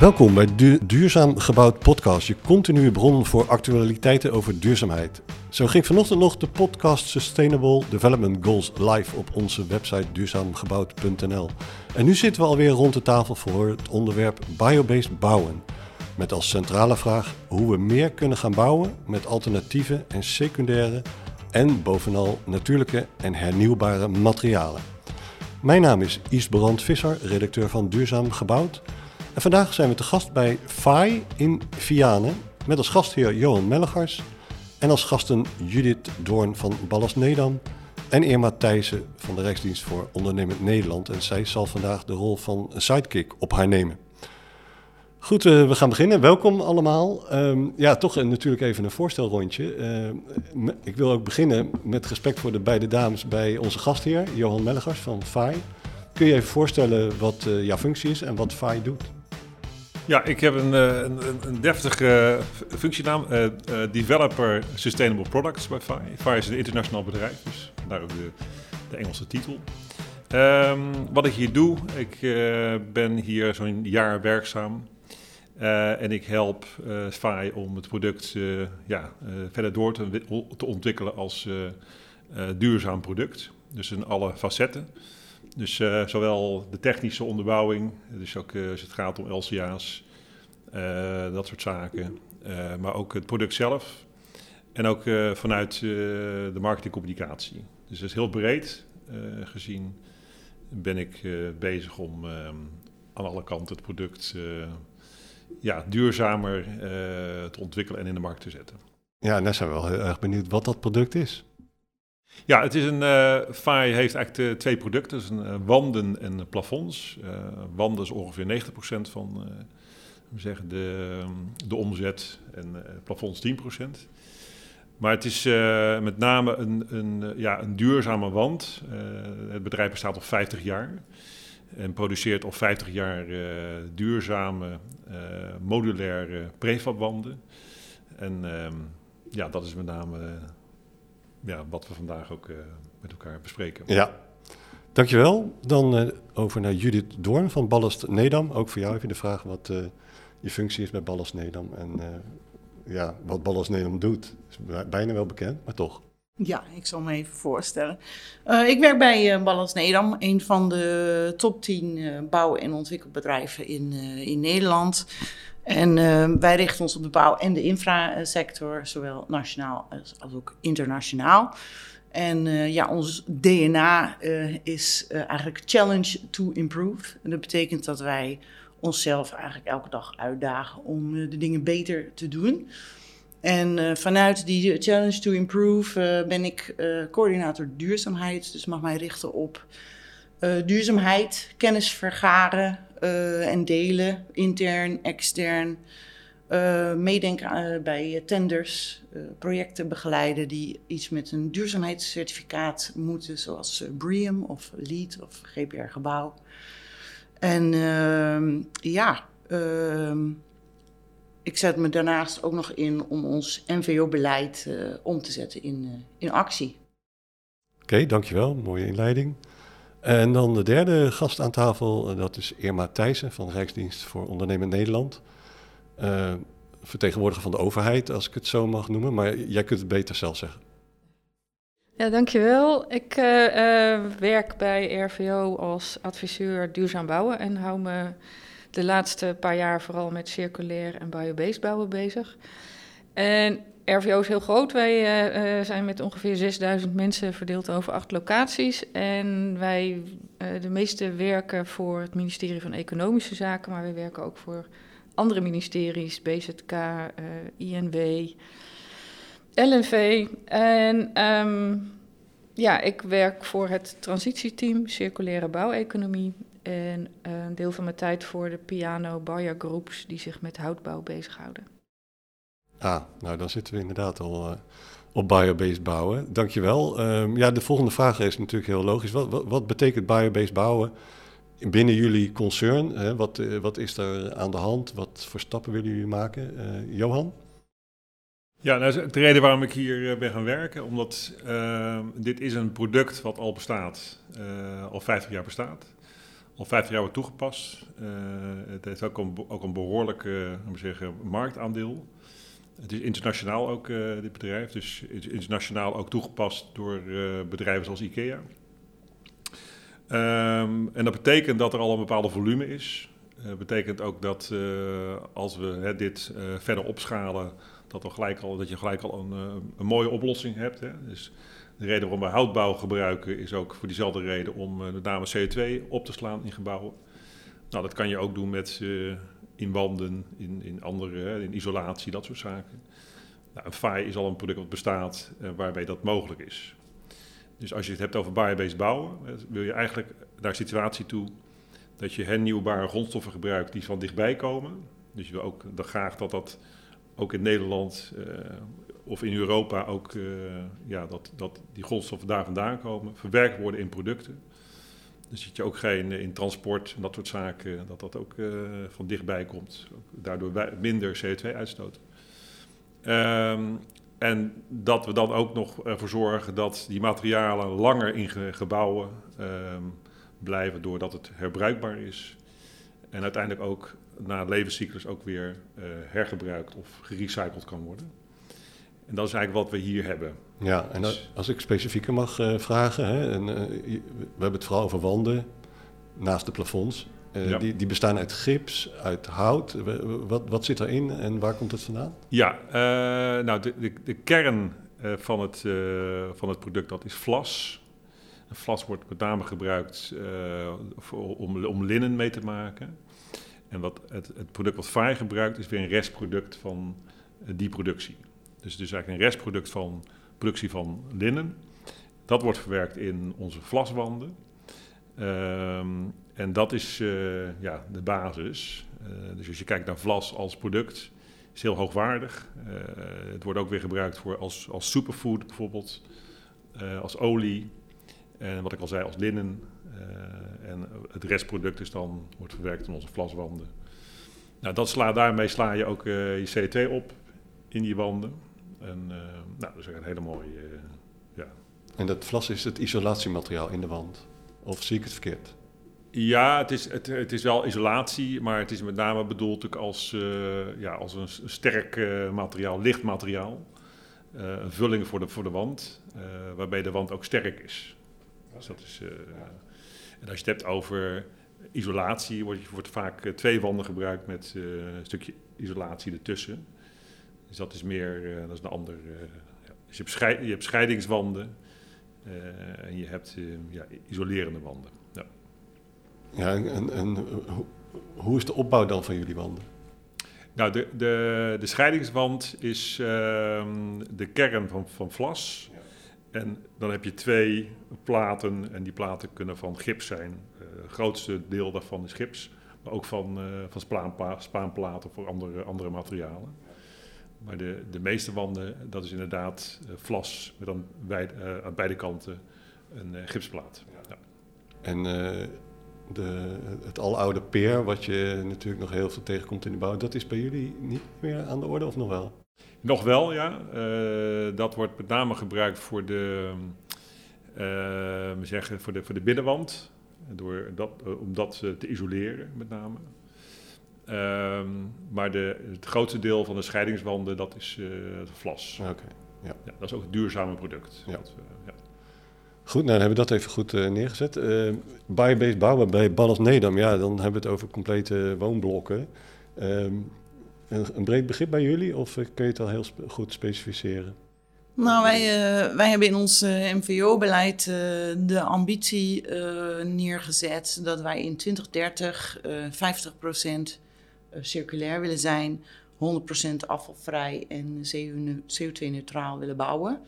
Welkom bij de Duurzaam Gebouwd podcast, je continue bron voor actualiteiten over duurzaamheid. Zo ging vanochtend nog de podcast Sustainable Development Goals live op onze website duurzaamgebouwd.nl. En nu zitten we alweer rond de tafel voor het onderwerp biobased bouwen. Met als centrale vraag hoe we meer kunnen gaan bouwen met alternatieve en secundaire en bovenal natuurlijke en hernieuwbare materialen. Mijn naam is Is Brand Visser, redacteur van Duurzaam Gebouwd. En vandaag zijn we te gast bij FAI in Vianen met als gastheer Johan Mellegars en als gasten Judith Doorn van Ballast Nedam en Irma Thijssen van de Rijksdienst voor Ondernemend Nederland. En zij zal vandaag de rol van sidekick op haar nemen. Goed, uh, we gaan beginnen. Welkom allemaal. Um, ja, toch een, natuurlijk even een voorstelrondje. Uh, ik wil ook beginnen met respect voor de beide dames bij onze gastheer, Johan Mellegars van FAI. Kun je even voorstellen wat uh, jouw functie is en wat FAI doet? Ja, ik heb een, een, een deftige functienaam, Developer Sustainable Products bij FAI. FAI is een internationaal bedrijf, dus daar ook de, de Engelse titel. Um, wat ik hier doe, ik ben hier zo'n jaar werkzaam. En ik help SFAI om het product ja, verder door te, te ontwikkelen als duurzaam product. Dus in alle facetten. Dus zowel de technische onderbouwing, dus ook als het gaat om LCA's, dat soort zaken. maar ook het product zelf. En ook vanuit de marketingcommunicatie. Dus dat is heel breed gezien ben ik bezig om aan alle kanten het product ja, duurzamer te ontwikkelen en in de markt te zetten. Ja, net zijn we wel heel erg benieuwd wat dat product is. Ja, het is een. Uh, heeft eigenlijk de, twee producten: een, uh, wanden en plafonds. Wanden is ongeveer 90% van zeggen de, de omzet en plafonds 10%. Maar het is met name een, een, ja, een duurzame wand. het bedrijf bestaat al 50 jaar en produceert al 50 jaar duurzame, modulaire prefabwanden. En uh, ja, dat is met name ja, wat we vandaag ook met elkaar bespreken. Ja, dankjewel. Dan over naar Judith Doorn van Ballast Nedam. Ook voor jou even de vraag wat je functie is bij Ballast Nedam en ja, wat Ballast Nedam doet. Is bijna wel bekend, maar toch. Ja, ik zal me even voorstellen. Uh, ik werk bij uh, Balans Nedam, een van de top 10 uh, bouw- en ontwikkelbedrijven in, in Nederland. En wij richten ons op de bouw- en de infrasector, zowel nationaal als, ook internationaal. En ja, ons DNA is eigenlijk challenge to improve. En dat betekent dat wij onszelf eigenlijk elke dag uitdagen om de dingen beter te doen. En vanuit die Challenge to Improve ben ik coördinator duurzaamheid. Dus mag mij richten op duurzaamheid, kennis vergaren en delen, intern, extern. meedenken bij tenders, projecten begeleiden die iets met een duurzaamheidscertificaat moeten, zoals BREEAM of LEED of GPR Gebouw. En ehm, ja, ehm, ik zet me daarnaast ook nog in om ons NVO-beleid om te zetten in, in actie. Oké, dankjewel. Mooie inleiding. En dan de derde gast aan tafel, uh, dat is Irma Thijssen van Rijksdienst voor Ondernemend Nederland. vertegenwoordiger van de overheid, als ik het zo mag noemen, maar jij kunt het beter zelf zeggen. Ja, dankjewel. Ik werk bij RVO als adviseur duurzaam bouwen en hou me de laatste paar jaar vooral met circulair en biobased bouwen bezig. En RVO is heel groot. Wij uh, zijn met ongeveer 6000 mensen verdeeld over acht locaties. En wij, uh, de meeste werken voor het ministerie van Economische Zaken, maar we werken ook voor andere ministeries, BZK, INW, LNV. En um, ja, ik werk voor het transitieteam Circulaire Bouweconomie. En een deel van mijn tijd voor de piano Bayer Groups die zich met houtbouw bezighouden. Ah, nou dan zitten we inderdaad al uh, op biobased bouwen. Dankjewel. Um, ja, de volgende vraag is natuurlijk heel logisch. Wat, wat, betekent biobased bouwen binnen jullie concern? Wat, uh, wat is er aan de hand? Wat voor stappen willen jullie maken? Uh, Johan? Ja, nou, de reden waarom ik hier ben gaan werken, omdat dit is een product wat al bestaat, al 50 jaar bestaat al 50 jaar wordt toegepast. het heeft ook een, ook een behoorlijk zeggen, marktaandeel. Het is internationaal ook, dit bedrijf. Dus internationaal ook toegepast door bedrijven zoals IKEA. Um, en dat betekent dat er al een bepaalde volume is. Dat uh, betekent ook dat als we hè, dit verder opschalen, dat, we gelijk al, dat je gelijk al een, een mooie oplossing hebt. Hè. Dus de reden waarom we houtbouw gebruiken is ook voor diezelfde reden om met name CO2 op te slaan in gebouwen. Nou, dat kan je ook doen met in wanden, in, in andere, in isolatie, dat soort zaken. Nou, een FAI is al een product wat bestaat waarbij dat mogelijk is. Dus als je het hebt over biobased bouwen, wil je eigenlijk naar een situatie toe dat je hernieuwbare grondstoffen gebruikt die van dichtbij komen. Dus je wil ook dan graag dat dat ook in Nederland uh, of in Europa ook uh, ja, dat, dat die grondstoffen daar vandaan komen, verwerkt worden in producten. Dus dat je ook geen in transport en dat soort zaken, dat dat ook uh, van dichtbij komt. Daardoor minder CO2 uitstoot. Um, en dat we dan ook nog ervoor zorgen dat die materialen langer in gebouwen um, blijven doordat het herbruikbaar is. En uiteindelijk ook na levenscyclus ook weer uh, hergebruikt of gerecycled kan worden. En dat is eigenlijk wat we hier hebben. Ja, en dus, als ik specifieker mag uh, vragen, hè, en, uh, we hebben het vooral over wanden naast de plafonds. Uh, ja. die, die, bestaan uit gips, uit hout. Wat, wat zit erin en waar komt het vandaan? Ja, uh, nou de, de, de kern uh, van, het, van het product dat is vlas. En vlas wordt met name gebruikt voor, om, om linnen mee te maken. En wat het, het product wat Vaai gebruikt is weer een restproduct van die productie. Dus het is eigenlijk een restproduct van productie van linnen. Dat wordt verwerkt in onze vlaswanden. Um, en dat is uh, ja, de basis. Uh, dus als je kijkt naar vlas als product, is heel hoogwaardig. Uh, het wordt ook weer gebruikt voor als, als superfood bijvoorbeeld, als olie. En wat ik al zei, als linnen. en het restproduct is dan, wordt verwerkt in onze vlaswanden. Nou, dat sla, daarmee sla je ook je CO2 op in die wanden. En nou, dat is een hele mooie... ja. En dat vlas is het isolatiemateriaal in de wand? Of zie ik het verkeerd? Ja, het is, het, het is wel isolatie, maar het is met name bedoeld als, uh, ja, als een sterk materiaal, licht materiaal. Een vulling voor de, voor de wand, waarbij de wand ook sterk is. Dus dat is en als je het hebt over isolatie, wordt, wordt vaak twee wanden gebruikt met een stukje isolatie ertussen. Dus dat is meer, dat is een ander. Ja. Dus je hebt, scheid, je hebt scheidingswanden en je hebt ja, isolerende wanden. Ja, en, en hoe is de opbouw dan van jullie wanden? Nou, de, de, de scheidingswand is uh, de kern van, van vlas. Ja. En dan heb je twee platen en die platen kunnen van gips zijn. Het grootste deel daarvan is gips, maar ook van, van spaanpla spaanplaten of andere, andere materialen. Maar de, de meeste wanden, dat is inderdaad uh, vlas met aan, beid, aan beide kanten een gipsplaat. Ja. En de, het aloude peer, wat je natuurlijk nog heel veel tegenkomt in de bouw, dat is bij jullie niet meer aan de orde of nog wel? Nog wel, ja. Uh, dat wordt met name gebruikt voor de, uh, zeggen, voor de, voor de binnenwand, door dat, uh, om dat te isoleren met name. Ehm, maar de, het grootste deel van de scheidingswanden, dat is vlas. Oké. Okay, ja. ja. dat is ook het duurzame product. Ja. Dat, ja. Goed, nou dan hebben we dat even goed uh, neergezet. Uh, Biobased bouwen bij Ballas Nedam, ja, dan hebben we het over complete woonblokken. Um, een, een, breed begrip bij jullie of kun je het al heel goed specificeren? Nou, wij, uh, wij hebben in ons MVO-beleid de ambitie neergezet dat wij in 2030 50% circulair willen zijn, 100% afvalvrij en CO2-neutraal willen bouwen.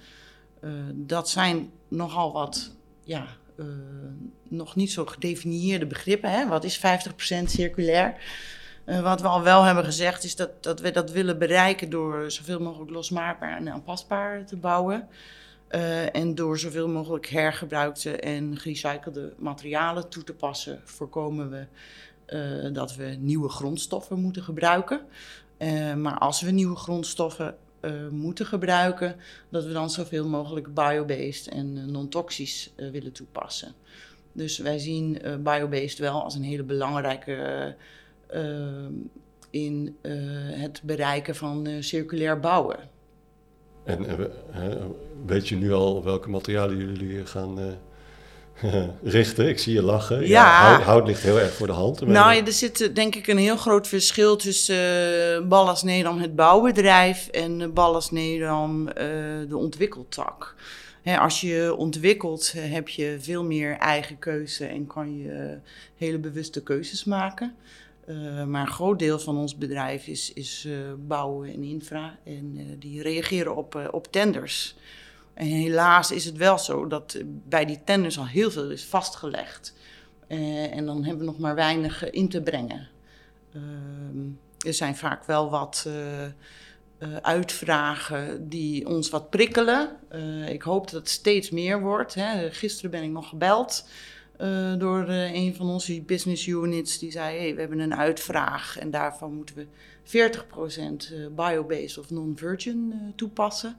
Uh, dat zijn nogal wat, ja, uh, nog niet zo gedefinieerde begrippen. Hè? Wat is 50% circulair? Wat we al wel hebben gezegd is dat, dat we dat willen bereiken door zoveel mogelijk losmaakbaar en aanpasbaar te bouwen. en door zoveel mogelijk hergebruikte en gerecyclede materialen toe te passen, voorkomen we dat we nieuwe grondstoffen moeten gebruiken. maar als we nieuwe grondstoffen uh, moeten gebruiken, dat we dan zoveel mogelijk biobased en non-toxisch willen toepassen. Dus wij zien biobased wel als een hele belangrijke in het bereiken van circulair bouwen. En weet je nu al welke materialen jullie gaan richten. Ik zie je lachen. Ja, hout, ligt heel erg voor de hand. Nou, er zit denk ik een heel groot verschil tussen uh, Ballas Nederland, het bouwbedrijf, en Ballas Nederland, uh, de ontwikkeltak. Als je ontwikkelt, heb je veel meer eigen keuze en kan je hele bewuste keuzes maken. Uh, maar een groot deel van ons bedrijf is, is bouwen en infra. En die reageren op, op tenders. En helaas is het wel zo dat bij die tenders al heel veel is vastgelegd. Uh, en dan hebben we nog maar weinig eh, in te brengen. Uh, er zijn vaak wel wat uitvragen die ons wat prikkelen. ik hoop dat het steeds meer wordt. Hè. Gisteren ben ik nog gebeld door een van onze business units. Die zei, hey, we hebben een uitvraag en daarvan moeten we 40% biobased of non-virgin toepassen.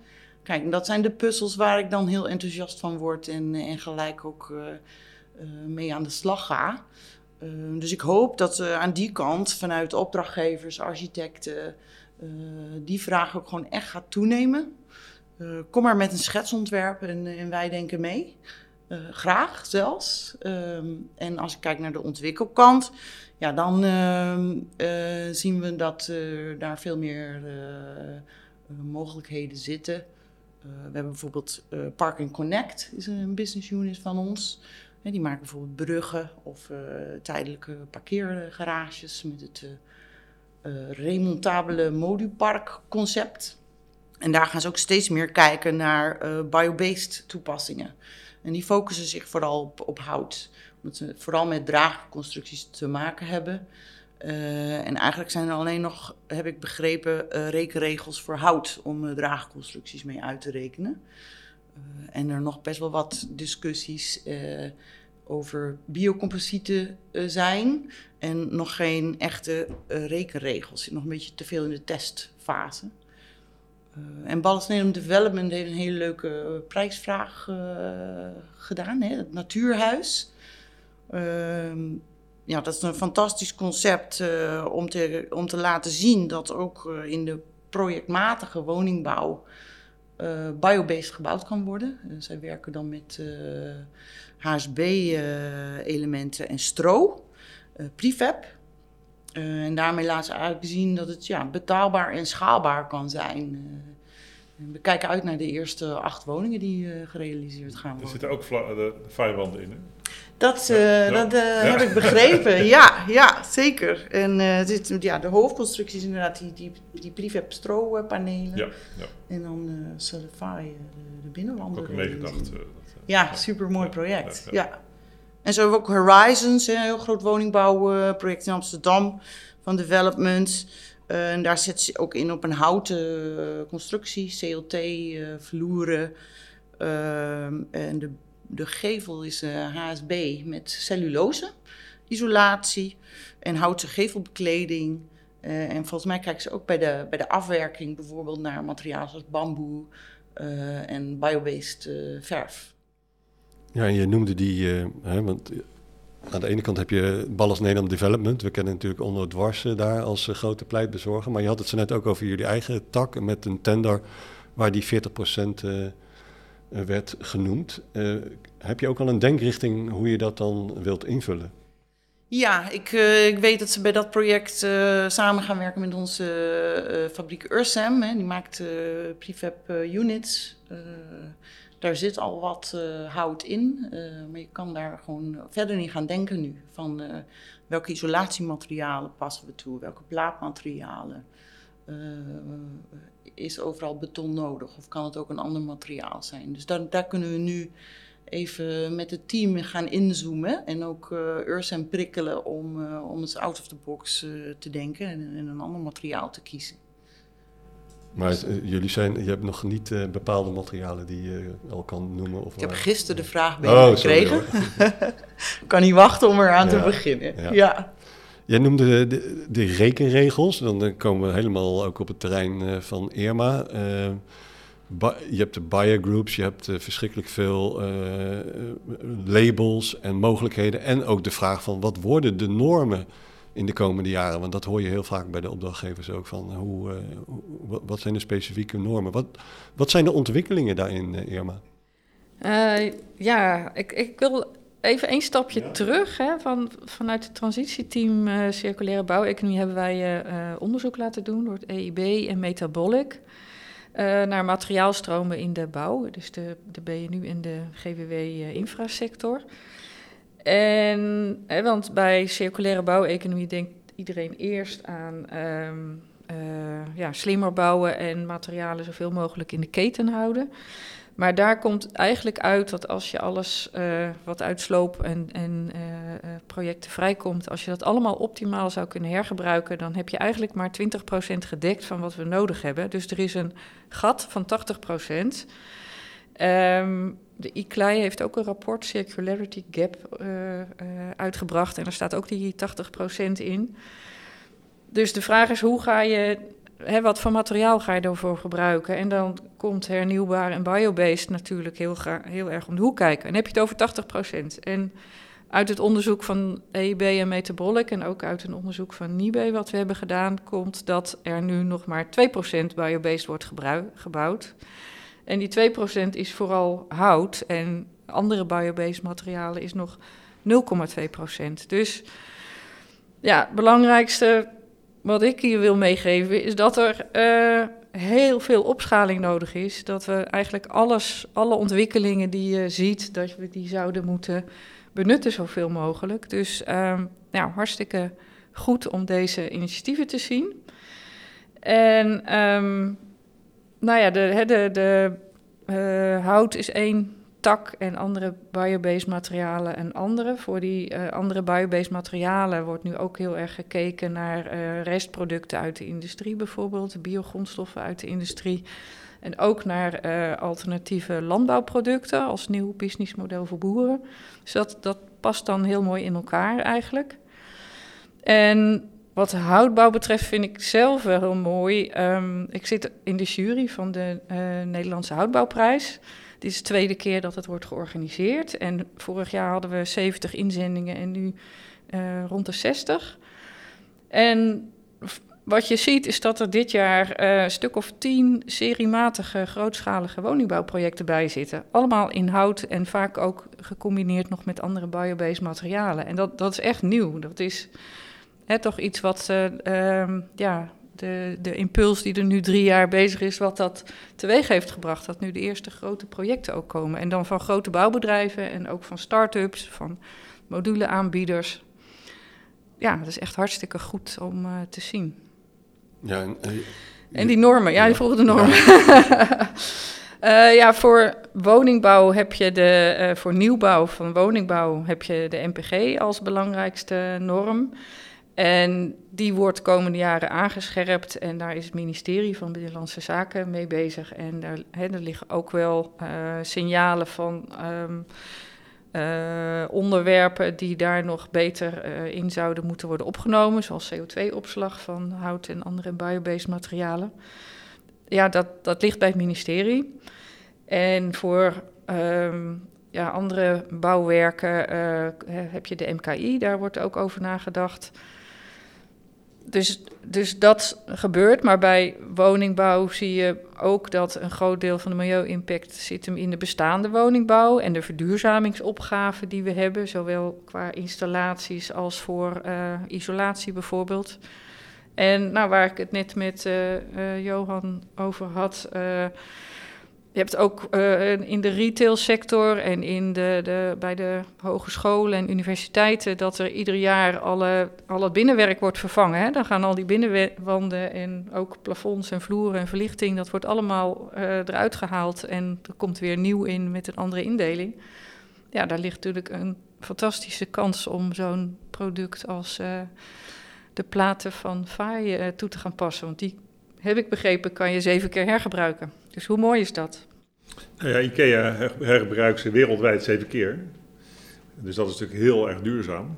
Kijk, dat zijn de puzzels waar ik dan heel enthousiast van word en, en gelijk ook uh, uh, mee aan de slag ga. Dus ik hoop dat aan die kant, vanuit opdrachtgevers, architecten, die vraag ook gewoon echt gaat toenemen. kom maar met een schetsontwerp en, en wij denken mee. graag zelfs. Ehm, en als ik kijk naar de ontwikkelkant, ja, dan ehm, zien we dat daar veel meer mogelijkheden zitten. Eh, we hebben bijvoorbeeld uh, Park Connect, is een business unit van ons. die maken bijvoorbeeld bruggen of uh, tijdelijke parkeergarages met het remontabele modupark concept. En daar gaan ze ook steeds meer kijken naar biobased toepassingen. En die focussen zich vooral op, op hout, omdat ze vooral met draagconstructies te maken hebben. Uh, en eigenlijk zijn er alleen nog, heb ik begrepen, uh, rekenregels voor hout om uh, draagconstructies mee uit te rekenen. en er nog best wel wat discussies over biocomposieten zijn. En nog geen echte rekenregels. Nog een beetje te veel in de testfase. en Ballas Nederland Development heeft een hele leuke prijsvraag gedaan. Hè? Het Natuurhuis. Ja, dat is een fantastisch concept uh, om, te, om te laten zien dat ook uh, in de projectmatige woningbouw uh, biobased gebouwd kan worden. zij werken dan met HSB-elementen en stro, prefab. en daarmee laten ze eigenlijk zien dat het ja, betaalbaar en schaalbaar kan zijn. we kijken uit naar de eerste acht woningen die gerealiseerd gaan worden. Er zitten ook de, de in, hè? Dat, uh, dat uh, heb ik begrepen. ja, ja, zeker. En uh, dit, ja, de hoofdconstructie is inderdaad die, die, die prefab stropanelen. Ja, ja. En dan uh, Solidify, de, de binnenlanden. Ook meegedacht. ja, super mooi project. Ja, En zo hebben we ook Horizons, een heel groot woningbouwproject in Amsterdam van Development. en daar zet ze ook in op een houten constructie, CLT, vloeren. Ehm, en de de gevel is HSB eh, met cellulose, isolatie en houten gevelbekleding. Uh, en volgens mij kijken ze ook bij de, bij de afwerking bijvoorbeeld naar materialen zoals bamboe uh, en biobased verf. Ja, en je noemde die, hè, want aan de ene kant heb je Ballas Nederland Development. We kennen natuurlijk onder dwars daar als grote pleitbezorger. Maar je had het zo net ook over jullie eigen tak met een tender waar die 40% eh, werd genoemd. Uh, heb je ook al een denkrichting hoe je dat dan wilt invullen? Ja, ik, uh, ik weet dat ze bij dat project samen gaan werken met onze fabriek Ursem. Hè. Die maakt prefab units. daar zit al wat hout in, maar je kan daar gewoon verder niet gaan denken nu. Van welke isolatiematerialen passen we toe, welke plaatmaterialen is overal beton nodig? Of kan het ook een ander materiaal zijn? Dus daar, daar kunnen we nu even met het team gaan inzoomen. En ook uh, en prikkelen om, uh, om het out of the box uh, te denken en, en, een ander materiaal te kiezen. Maar jullie zijn, je hebt nog niet bepaalde materialen die je al kan noemen? Of ik heb gisteren de vraag binnengekregen. Oh, Ik kan niet wachten om eraan ja, te beginnen. ja. ja. Jij noemde de, de, rekenregels. Dan komen we helemaal ook op het terrein eh, van Irma. Uh, je hebt de buyer groups, je hebt verschrikkelijk veel labels en mogelijkheden. En ook de vraag van wat worden de normen in de komende jaren? Want dat hoor je heel vaak bij de opdrachtgevers ook van hoe, wat zijn de specifieke normen? Wat, wat zijn de ontwikkelingen daarin, Irma? ja, ik, ik wil even één stapje terug. Hè, van, vanuit het transitieteam uh, Circulaire Bouweconomie hebben wij uh, onderzoek laten doen door het EIB en Metabolic. Uh, naar materiaalstromen in de bouw, dus de, de BNU en de GWW-infrasector. en, want bij circulaire bouweconomie denkt iedereen eerst aan um, ja, slimmer bouwen en materialen zoveel mogelijk in de keten houden. Maar daar komt eigenlijk uit dat als je alles uh, wat uit sloop en, en uh, projecten vrijkomt, als je dat allemaal optimaal zou kunnen hergebruiken, dan heb je eigenlijk maar 20% gedekt van wat we nodig hebben. Dus er is een gat van 80%. Um, ehm, de ICLEI heeft ook een rapport, Circularity Gap, uitgebracht. En daar staat ook die 80% in. Dus de vraag is, hoe ga je hè, wat voor materiaal ga je ervoor gebruiken? En dan komt hernieuwbaar en biobased natuurlijk heel, heel erg om de hoek kijken. En heb je het over 80% En uit het onderzoek van EIB en Metabolic en ook uit een onderzoek van NIBE wat we hebben gedaan, komt dat er nu nog maar 2% biobased wordt gebouwd. En die 2% is vooral hout en andere biobased materialen is nog 0,2%. Dus ja, belangrijkste wat ik hier wil meegeven is dat er uh, heel veel opschaling nodig is. Dat we eigenlijk alles, alle ontwikkelingen die je ziet, dat we die zouden moeten benutten zoveel mogelijk. Dus uh, nou, hartstikke goed om deze initiatieven te zien. En um, nou ja, de, de, uh, hout is één tak en andere biobased materialen en andere. Voor die uh, andere biobased materialen wordt nu ook heel erg gekeken naar uh, restproducten uit de industrie bijvoorbeeld, biogrondstoffen uit de industrie. En ook naar uh, alternatieve landbouwproducten als nieuw businessmodel voor boeren. Dus dat, dat past dan heel mooi in elkaar eigenlijk. En wat houtbouw betreft vind ik zelf wel heel mooi. Um, ik zit in de jury van de Nederlandse Houtbouwprijs. Dit is de tweede keer dat het wordt georganiseerd. En vorig jaar hadden we 70 inzendingen en nu uh, rond de 60. En wat je ziet is dat er dit jaar uh, een stuk of tien seriematige grootschalige woningbouwprojecten bij zitten. Allemaal in hout en vaak ook gecombineerd nog met andere biobased materialen. En dat, dat is echt nieuw. Dat is hè, toch iets wat uh, ja, de, de impuls die er nu drie jaar bezig is, wat dat teweeg heeft gebracht. Dat nu de eerste grote projecten ook komen. En dan van grote bouwbedrijven en ook van start-ups, van moduleaanbieders. Ja, dat is echt hartstikke goed om uh, te zien. Ja, en, en, die normen, ja, die volgen de normen. Ja. uh, ja, voor woningbouw heb je de, voor nieuwbouw van woningbouw heb je de MPG als belangrijkste norm. En die wordt komende jaren aangescherpt en daar is het ministerie van Binnenlandse Zaken mee bezig. En daar, er liggen ook wel uh, signalen van um, uh, onderwerpen die daar nog beter uh, in zouden moeten worden opgenomen, zoals CO2-opslag van hout en andere biobased materialen. Ja, dat, dat ligt bij het ministerie. En voor um, ja, andere bouwwerken heb je de MKI, daar wordt ook over nagedacht dus, dus dat gebeurt. Maar bij woningbouw zie je ook dat een groot deel van de milieu-impact zit hem in de bestaande woningbouw en de verduurzamingsopgave die we hebben, zowel qua installaties als voor uh, isolatie bijvoorbeeld. En nou, waar ik het net met uh, uh, Johan over had. Je hebt ook uh, in de retailsector en in de, de, bij de hogescholen en universiteiten dat er ieder jaar alle, al het binnenwerk wordt vervangen. Hè? Dan gaan al die binnenwanden en ook plafonds en vloeren en verlichting, dat wordt allemaal uh, eruit gehaald en er komt weer nieuw in met een andere indeling. Ja, daar ligt natuurlijk een fantastische kans om zo'n product als uh, de platen van Faye toe te gaan passen. Want die, heb ik begrepen, kan je zeven keer hergebruiken. Dus hoe mooi is dat? Nou ja, IKEA hergebruikt ze wereldwijd zeven keer. Dus dat is natuurlijk heel erg duurzaam.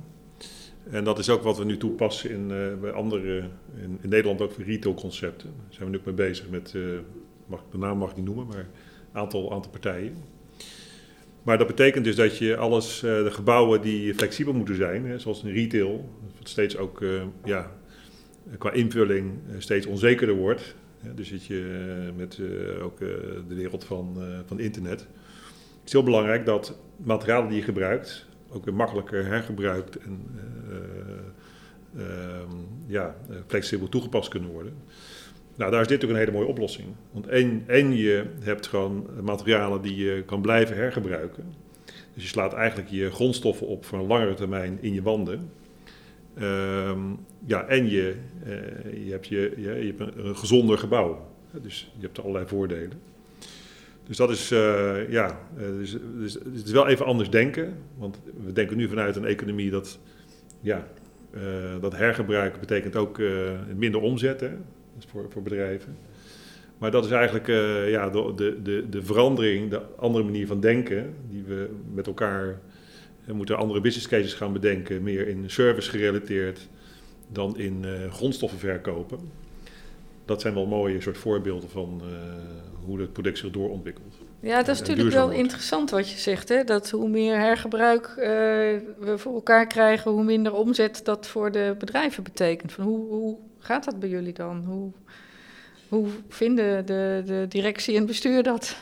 En dat is ook wat we nu toepassen in, uh, bij andere, in, in, Nederland ook voor retailconcepten. Daar zijn we nu ook mee bezig met uh, mag, de naam mag ik niet noemen, maar een aantal, aantal partijen. Maar dat betekent dus dat je alles, de gebouwen die flexibel moeten zijn, hè, zoals in retail, wat steeds ook ja, qua invulling steeds onzekerder wordt. dus dat je met ook de wereld van, van internet. Het is heel belangrijk dat materialen die je gebruikt ook weer makkelijker hergebruikt en uh, ja, flexibel toegepast kunnen worden. Nou, daar is dit ook een hele mooie oplossing. Want één, één, je hebt gewoon materialen die je kan blijven hergebruiken. Dus je slaat eigenlijk je grondstoffen op voor een langere termijn in je wanden. Ehm, ja, en je, uh, je hebt, je, je, hebt een, gezonder gebouw. Dus je hebt allerlei voordelen. Dus dat is, uh, ja, uh, dus, dus, het is wel even anders denken. Want we denken nu vanuit een economie dat, ja, dat hergebruik betekent ook minder omzet hè, dus voor, voor bedrijven. Maar dat is eigenlijk ja, de, de, de verandering, de andere manier van denken, die we met elkaar moeten andere business cases gaan bedenken, meer in service gerelateerd dan in grondstoffen verkopen. Dat zijn wel mooie soort voorbeelden van hoe het product zich doorontwikkelt. Ja, dat is natuurlijk wel interessant wat je zegt. Hè? Dat hoe meer hergebruik uh, we voor elkaar krijgen, hoe minder omzet dat voor de bedrijven betekent. Van hoe, hoe gaat dat bij jullie dan? Hoe, hoe vinden de, de directie en bestuur dat?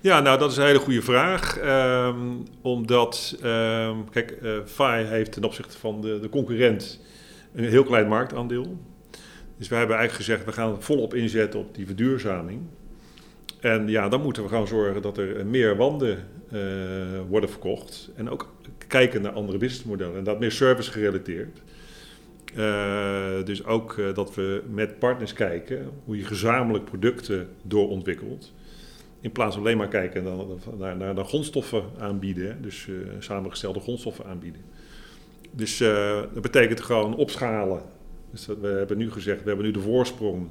Ja, nou, dat is een hele goede vraag. Um, omdat, um, kijk, uh, heeft ten opzichte van de, de concurrent een heel klein marktaandeel. Dus wij hebben eigenlijk gezegd, we gaan volop inzetten op die verduurzaming. En ja, dan moeten we gaan zorgen dat er meer wanden uh, worden verkocht. En ook kijken naar andere businessmodellen. En dat meer service gerelateerd. Uh, dus ook uh, dat we met partners kijken hoe je gezamenlijk producten doorontwikkelt. In plaats van alleen maar kijken naar, naar, naar grondstoffen aanbieden. Dus samengestelde grondstoffen aanbieden. Dus dat betekent gewoon opschalen. Dus we hebben nu gezegd, we hebben nu de voorsprong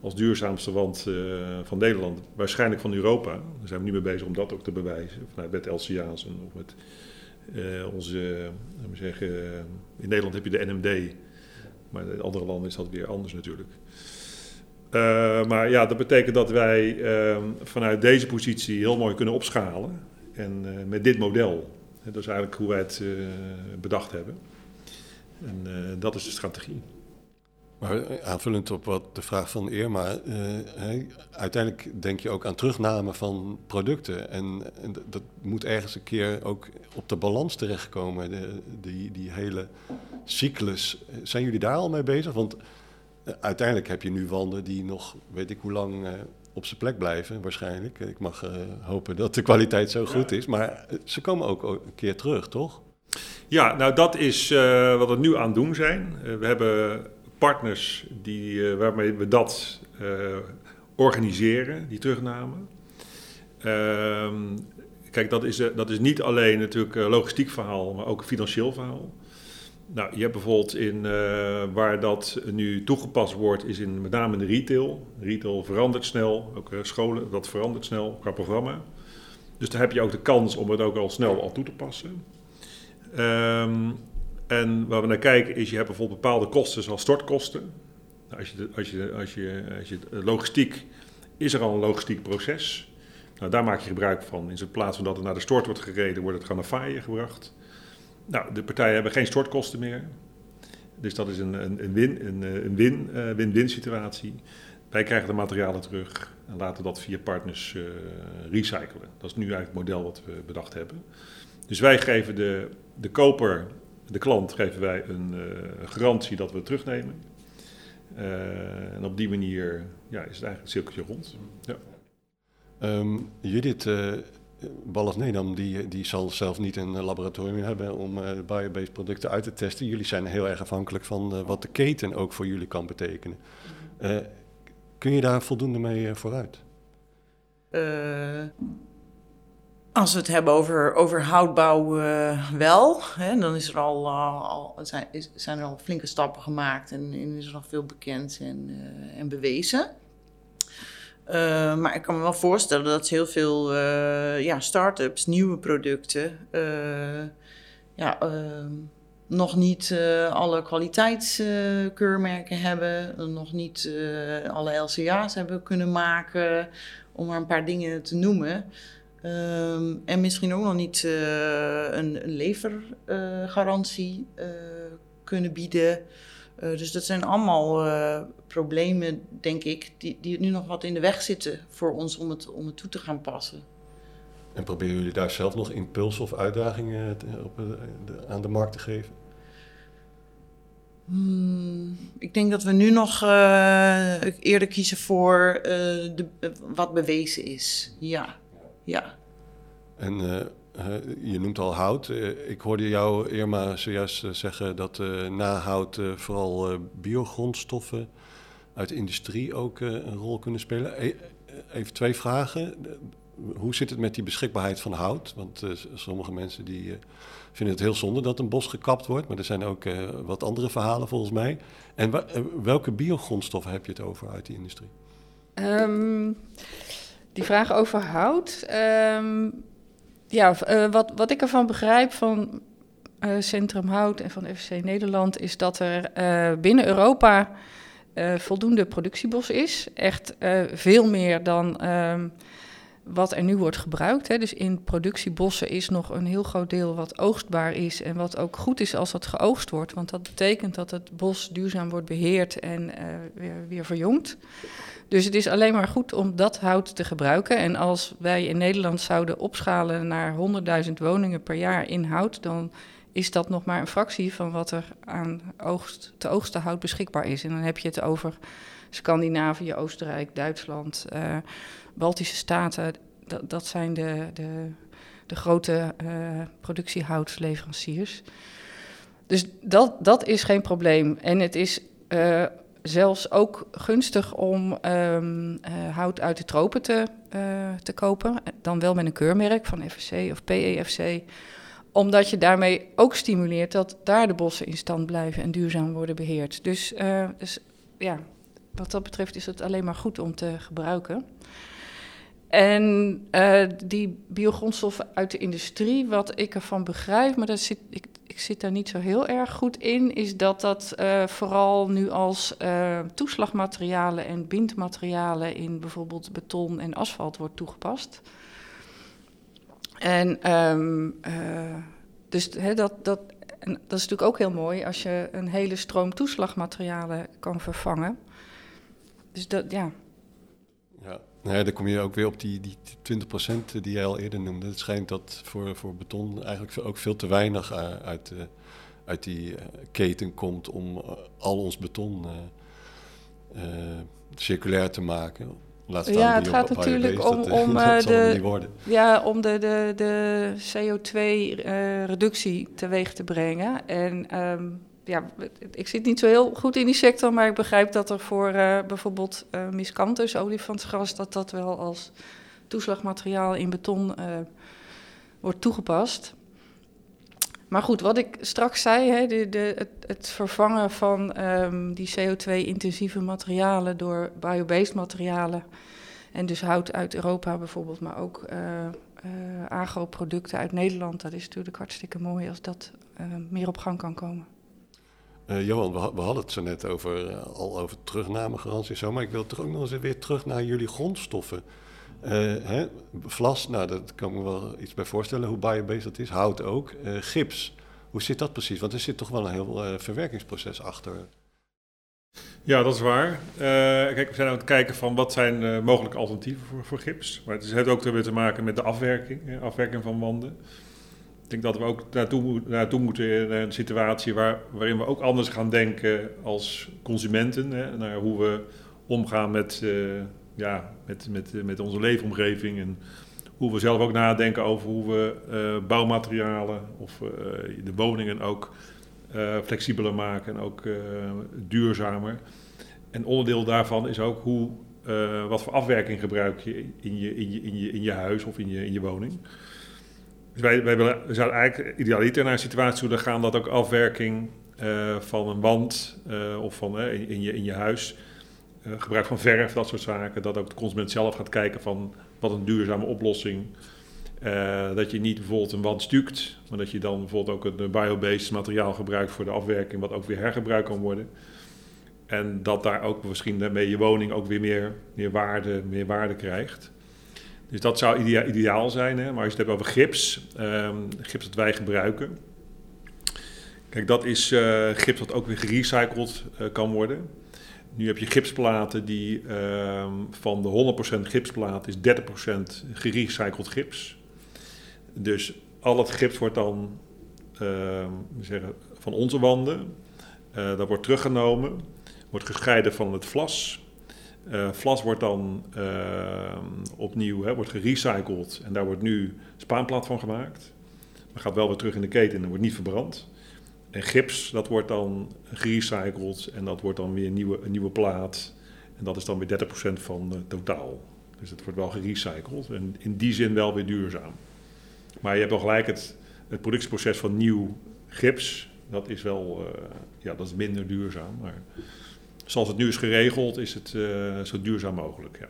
als duurzaamste wand van Nederland, waarschijnlijk van Europa. Daar zijn we nu mee bezig om dat ook te bewijzen. Vanuit met LCA's en of met onze, zeggen, in Nederland heb je de NMD, maar in andere landen is dat weer anders natuurlijk. maar ja, dat betekent dat wij vanuit deze positie heel mooi kunnen opschalen. En met dit model, dat is eigenlijk hoe wij het bedacht hebben. En dat is de strategie. Maar eh, aanvullend op wat de vraag van Irma, uh, uiteindelijk denk je ook aan terugname van producten. En, dat moet ergens een keer ook op de balans terechtkomen, de, die, die hele cyclus. Zijn jullie daar al mee bezig? Want uh, uiteindelijk heb je nu wanden die nog, weet ik hoe lang, op zijn plek blijven, waarschijnlijk. Ik mag hopen dat de kwaliteit zo goed is, maar ze komen ook een keer terug, toch? Ja, nou dat is wat we nu aan het doen zijn. we hebben partners die, uh, waarmee we dat uh, organiseren, die terugname. Uh, kijk, dat is, uh, dat is niet alleen natuurlijk logistiek verhaal, maar ook financieel verhaal. Nou, je hebt bijvoorbeeld in waar dat nu toegepast wordt, is in, met name de retail. Retail verandert snel, ook scholen, dat verandert snel qua programma. Dus daar heb je ook de kans om het ook al snel al toe te passen. Um, en waar we naar kijken is, je hebt bijvoorbeeld bepaalde kosten zoals stortkosten. Nou, als je, als je, als je, als je logistiek, is er al een logistiek proces. Nou, daar maak je gebruik van. In plaats van dat het naar de stort wordt gereden, wordt het gewoon naar Faaien gebracht. Nou, de partijen hebben geen stortkosten meer. Dus dat is een, een, een win, een, een win, uh, win-win situatie. Wij krijgen de materialen terug en laten dat via partners recyclen. Dat is nu eigenlijk het model wat we bedacht hebben. Dus wij geven de, de koper de klant geven wij een uh, garantie dat we het terugnemen. Uh, en op die manier ja, is het eigenlijk het cirkeltje rond. Ja. Um, Judith uh, Ballas Nedam, die, die zal zelf niet een laboratorium hebben om uh, biobased producten uit te testen. Jullie zijn heel erg afhankelijk van wat de keten ook voor jullie kan betekenen. kun je daar voldoende mee vooruit? Als we het hebben over, over houtbouw uh, wel, hè, dan is er al, uh, al, zijn, zijn er al flinke stappen gemaakt en, en is er nog veel bekend en, uh, en bewezen. maar ik kan me wel voorstellen dat heel veel ja, start-ups, nieuwe producten, ja, ehm, nog niet alle kwaliteitskeurmerken hebben, nog niet alle LCA's hebben kunnen maken, om maar een paar dingen te noemen. Ehm, en misschien ook nog niet een, een, levergarantie kunnen bieden. dus dat zijn allemaal problemen, denk ik, die, die nu nog wat in de weg zitten voor ons om het, om het toe te gaan passen. En proberen jullie daar zelf nog impulsen of uitdagingen op, aan de markt te geven? Hmm, ik denk dat we nu nog eerder kiezen voor de, wat bewezen is. Ja, ja. En uh, je noemt al hout. ik hoorde jou, Irma, zojuist zeggen dat na hout vooral biogrondstoffen uit de industrie ook een rol kunnen spelen. E even twee vragen hoe zit het met die beschikbaarheid van hout? Want sommige mensen die, vinden het heel zonde dat een bos gekapt wordt, maar er zijn ook wat andere verhalen volgens mij. En welke biogrondstoffen heb je het over uit die industrie? Um, die vraag over hout. Um, ja, wat, wat ik ervan begrijp van Centrum Hout en van FC Nederland is dat er binnen Europa voldoende productiebos is. Echt veel meer dan. Um, wat er nu wordt gebruikt. Hè. Dus in productiebossen is nog een heel groot deel wat oogstbaar is en wat ook goed is als dat geoogst wordt. Want dat betekent dat het bos duurzaam wordt beheerd en uh, weer, verjongd. Dus het is alleen maar goed om dat hout te gebruiken. En als wij in Nederland zouden opschalen naar 100.000 woningen per jaar in hout, dan is dat nog maar een fractie van wat er aan oogst, te oogsten hout beschikbaar is. En dan heb je het over Scandinavië, Oostenrijk, Duitsland, uh, Baltische Staten. Dat, dat zijn de, de, de grote uh, productiehoutleveranciers. Dus dat, dat is geen probleem. En het is uh, zelfs ook gunstig om um, hout uit de tropen te, te kopen. Dan wel met een keurmerk van FSC of PEFC omdat je daarmee ook stimuleert dat daar de bossen in stand blijven en duurzaam worden beheerd. Dus, dus ja, wat dat betreft is het alleen maar goed om te gebruiken. En uh, die biogrondstoffen uit de industrie, wat ik ervan begrijp, maar dat zit, ik, ik zit daar niet zo heel erg goed in, is dat dat uh, vooral nu als uh, toeslagmaterialen en bindmaterialen in bijvoorbeeld beton en asfalt wordt toegepast. En um, dus dat, dat, en dat is natuurlijk ook heel mooi als je een hele stroom toeslagmaterialen kan vervangen. Dus dat, ja. Nou dan kom je ook weer op die, die 20% die jij al eerder noemde. Het schijnt dat voor, voor beton eigenlijk ook veel te weinig uit, uit die keten komt om al ons beton uh, circulair te maken. ja, het gaat natuurlijk om, om, uh, de, ja, om de, de, de CO2-reductie uh, teweeg te brengen. En um, ja, ik zit niet zo heel goed in die sector, maar ik begrijp dat er voor uh, bijvoorbeeld uh, miscanthus, olifantsgras, dat dat wel als toeslagmateriaal in beton uh, wordt toegepast. Maar goed, wat ik straks zei, hè, de, de, het, het, vervangen van um, die CO2-intensieve materialen door biobased materialen, en dus hout uit Europa bijvoorbeeld, maar ook agroproducten uit Nederland, dat is natuurlijk hartstikke mooi als dat meer op gang kan komen. Uh, Johan, we, hadden het zo net over, uh, al over terugnamegarantie zo, maar ik wil toch ook nog eens weer terug naar jullie grondstoffen. Uh, hè? Vlas, nou, dat kan me wel iets bij voorstellen, hoe biobased dat is. Hout ook. gips, hoe zit dat precies? Want er zit toch wel een heel verwerkingsproces achter. Ja, dat is waar. kijk, we zijn aan het kijken van wat zijn mogelijke alternatieven voor, voor gips. Maar het heeft ook weer te maken met de afwerking, afwerking van wanden. Ik denk dat we ook naartoe, naartoe moeten in een situatie waar, waarin we ook anders gaan denken als consumenten. Hè, naar hoe we omgaan met, uh, ja, met, met, met onze leefomgeving. En hoe we zelf ook nadenken over hoe we bouwmaterialen of de woningen ook flexibeler maken en ook duurzamer. En onderdeel daarvan is ook hoe, wat voor afwerking gebruik je in je, in je, in je, in je huis of in je, in je woning. Dus wij, wij willen, we zouden eigenlijk idealiter naar een situatie willen gaan dat ook afwerking uh, van een wand uh, of van uh, in, je, in je huis, gebruik van verf, dat soort zaken, dat ook de consument zelf gaat kijken van wat een duurzame oplossing dat je niet bijvoorbeeld een wand stukt, maar dat je dan bijvoorbeeld ook een biobased materiaal gebruikt voor de afwerking, wat ook weer hergebruikt kan worden. En dat daar ook misschien daarmee je woning ook weer meer, meer, waarde, meer waarde krijgt. Dus dat zou ideaal zijn. Hè? Maar als je het hebt over gips, um, gips dat wij gebruiken. Kijk, dat is uh, gips dat ook weer gerecycled uh, kan worden. Nu heb je gipsplaten die uh, van de 100% gipsplaat is 30% gerecycled gips. Dus al het gips wordt dan ehm, zeggen, van onze wanden. Uh, dat wordt teruggenomen, wordt gescheiden van het vlas. Uh, vlas wordt dan uh, opnieuw hè, wordt gerecycled en daar wordt nu spaanplaat van gemaakt. Maar gaat wel weer terug in de keten en wordt niet verbrand. En gips, dat wordt dan gerecycled en dat wordt dan weer een nieuwe, een nieuwe plaat. En dat is dan weer 30% van het totaal. Dus het wordt wel gerecycled en in die zin wel weer duurzaam. Maar je hebt wel gelijk, het, het productieproces van nieuw gips, dat is wel uh, ja, dat is minder duurzaam. Maar zoals het nu is geregeld, is het uh, zo duurzaam mogelijk. Ja.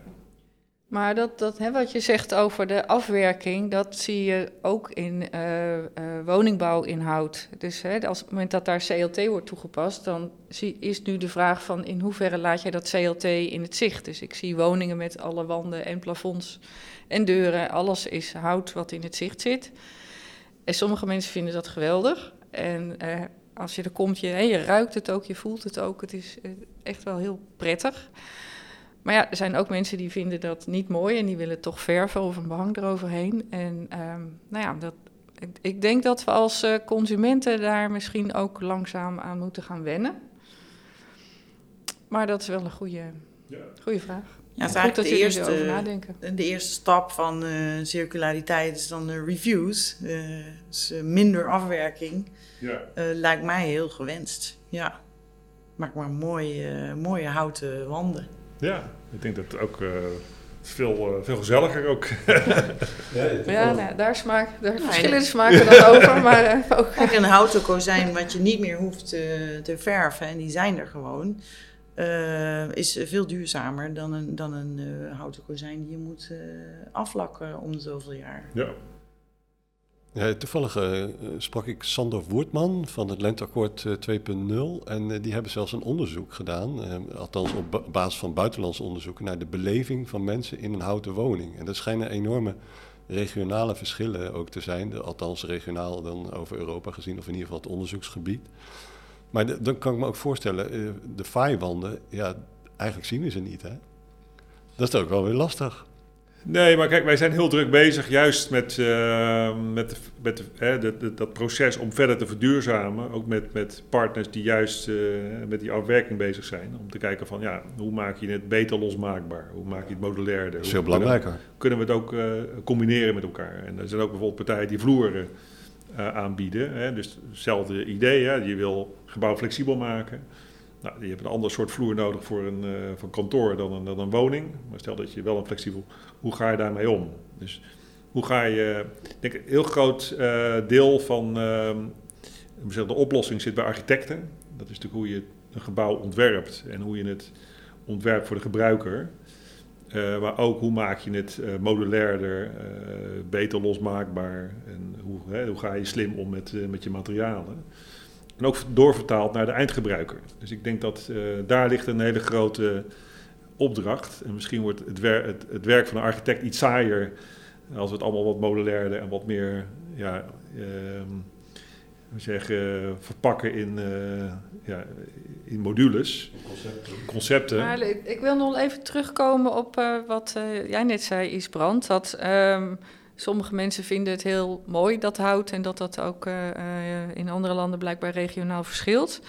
Maar dat, dat hè, wat je zegt over de afwerking, dat zie je ook in uh, uh, woningbouwinhoud. Dus hè, als op het moment dat daar CLT wordt toegepast, dan is nu de vraag van in hoeverre laat jij dat CLT in het zicht. Dus ik zie woningen met alle wanden en plafonds en deuren, alles is hout wat in het zicht zit. En sommige mensen vinden dat geweldig. En als je er komt, je, ruikt het ook, je voelt het ook. Het is echt wel heel prettig. Maar ja, er zijn ook mensen die vinden dat niet mooi en die willen toch verven of een behang eroverheen. En um, nou ja, dat, ik, ik, denk dat we als uh, consumenten daar misschien ook langzaam aan moeten gaan wennen. Maar dat is wel een goede, ja. goede vraag. Ja, het is eigenlijk de eerste, de eerste stap van uh, circulariteit is dan de reviews. Uh, dus minder afwerking. Ja. lijkt mij heel gewenst. Ja. Maak maar mooie, mooie houten wanden. Ja, ik denk dat het ook uh, veel, uh, veel gezelliger ook. ja, ja nou, daar, smaak, daar ja, verschillende smaken dan over. Maar, uh, ook. Kijk, een houten kozijn wat je niet meer hoeft te, te verven, en die zijn er gewoon, is veel duurzamer dan een, dan een houten kozijn die je moet aflakken om de zoveel jaar. Ja. Ja, toevallig uh, sprak ik Sander Woertman van het Lenteakkoord 2.0. En uh, die hebben zelfs een onderzoek gedaan, althans op basis van buitenlands onderzoeken, naar de beleving van mensen in een houten woning. En er schijnen enorme regionale verschillen ook te zijn, althans regionaal dan over Europa gezien, of in ieder geval het onderzoeksgebied. Maar dan kan ik me ook voorstellen, de faaiwanden, ja, eigenlijk zien we ze niet, hè? Dat is ook wel weer lastig. Nee, maar kijk, wij zijn heel druk bezig juist met, uh, met, met hè, de, de, dat proces om verder te verduurzamen. Ook met, met partners die juist uh, met die afwerking bezig zijn. Om te kijken van, ja, hoe maak je het beter losmaakbaar? Hoe maak je het modulairder? Dat is veel belangrijker. Kunnen, we het ook uh, combineren met elkaar? En er zijn ook bijvoorbeeld partijen die vloeren aanbieden. Hè? Dus hetzelfde idee, hè? je wil gebouw flexibel maken... Nou, je hebt een ander soort vloer nodig voor een, uh, kantoor dan een, dan een woning. Maar stel dat je wel een flexibel... Hoe ga je daarmee om? Dus hoe ga je... Ik denk een heel groot uh, deel van uh, de oplossing zit bij architecten. Dat is natuurlijk hoe je een gebouw ontwerpt en hoe je het ontwerpt voor de gebruiker. Uh, maar ook hoe maak je het modulairder, beter losmaakbaar en hoe, hè, hoe ga je slim om met, met je materialen. En ook doorvertaald naar de eindgebruiker. Dus ik denk dat uh, daar ligt een hele grote opdracht. En misschien wordt het, wer het, het, werk van een architect iets saaier als we het allemaal wat modulairder en wat meer ja, uh, zeggen, verpakken in, uh, ja, in modules. Concepten. Concepten. Maar, ik wil nog even terugkomen op uh, wat jij net zei, Isbrand. Dat um, Sommige mensen vinden het heel mooi, dat hout, en dat dat ook uh, in andere landen blijkbaar regionaal verschilt.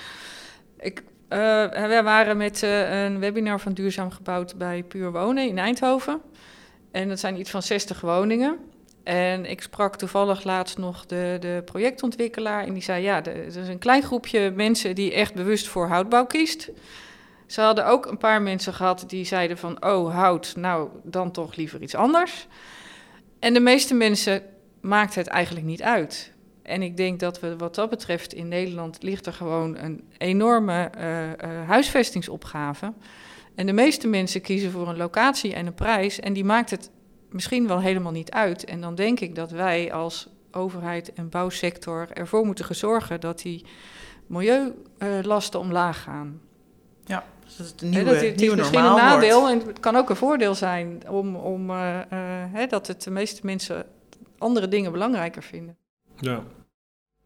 Ik, uh, we waren met een webinar van Duurzaam Gebouwd bij Puur Wonen in Eindhoven. En dat zijn iets van 60 woningen. En ik sprak toevallig laatst nog de, de projectontwikkelaar. En die zei: Ja, er is een klein groepje mensen die echt bewust voor houtbouw kiest. Ze hadden ook een paar mensen gehad die zeiden: van, Oh, hout, nou dan toch liever iets anders. En de meeste mensen maakt het eigenlijk niet uit. En ik denk dat we wat dat betreft in Nederland ligt er gewoon een enorme uh, uh, huisvestingsopgave. En de meeste mensen kiezen voor een locatie en een prijs. En die maakt het misschien wel helemaal niet uit. En dan denk ik dat wij als overheid en bouwsector ervoor moeten zorgen dat die milieulasten omlaag gaan. Ja, dus dat is het nieuwe, Hè, dat het, het is misschien normaal een nadeel wordt. en het kan ook een voordeel zijn om, om eh, eh, hè, dat het de meeste mensen andere dingen belangrijker vinden. Ja.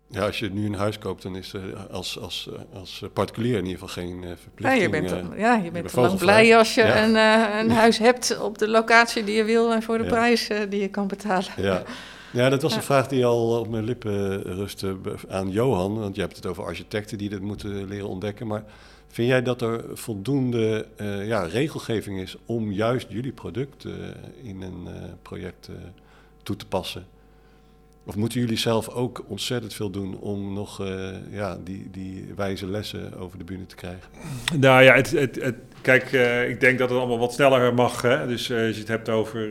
Ja, als je nu een huis koopt, dan is er als, als, eh, als particulier in ieder geval geen eh, Ja, verplichting. je bent, dan- ja, je bent dan lang vogelvrij. blij als je Ja. een, eh, een huis hebt op de locatie die je wil en voor de Ja. prijs die je kan betalen. Ja. ja, dat was Ja. een vraag die al op mijn lippen rustte aan Johan. Want je hebt het over architecten die dit moeten leren ontdekken. Maar vind jij dat er voldoende eh, ja, regelgeving is om juist jullie product eh, in een eh, project toe te passen? Of moeten jullie zelf ook ontzettend veel doen om nog ja, die, die wijze lessen over de bühne te krijgen? Nou ja, het, het, kijk, ik denk dat het allemaal wat sneller mag. Hè? Dus als je het hebt over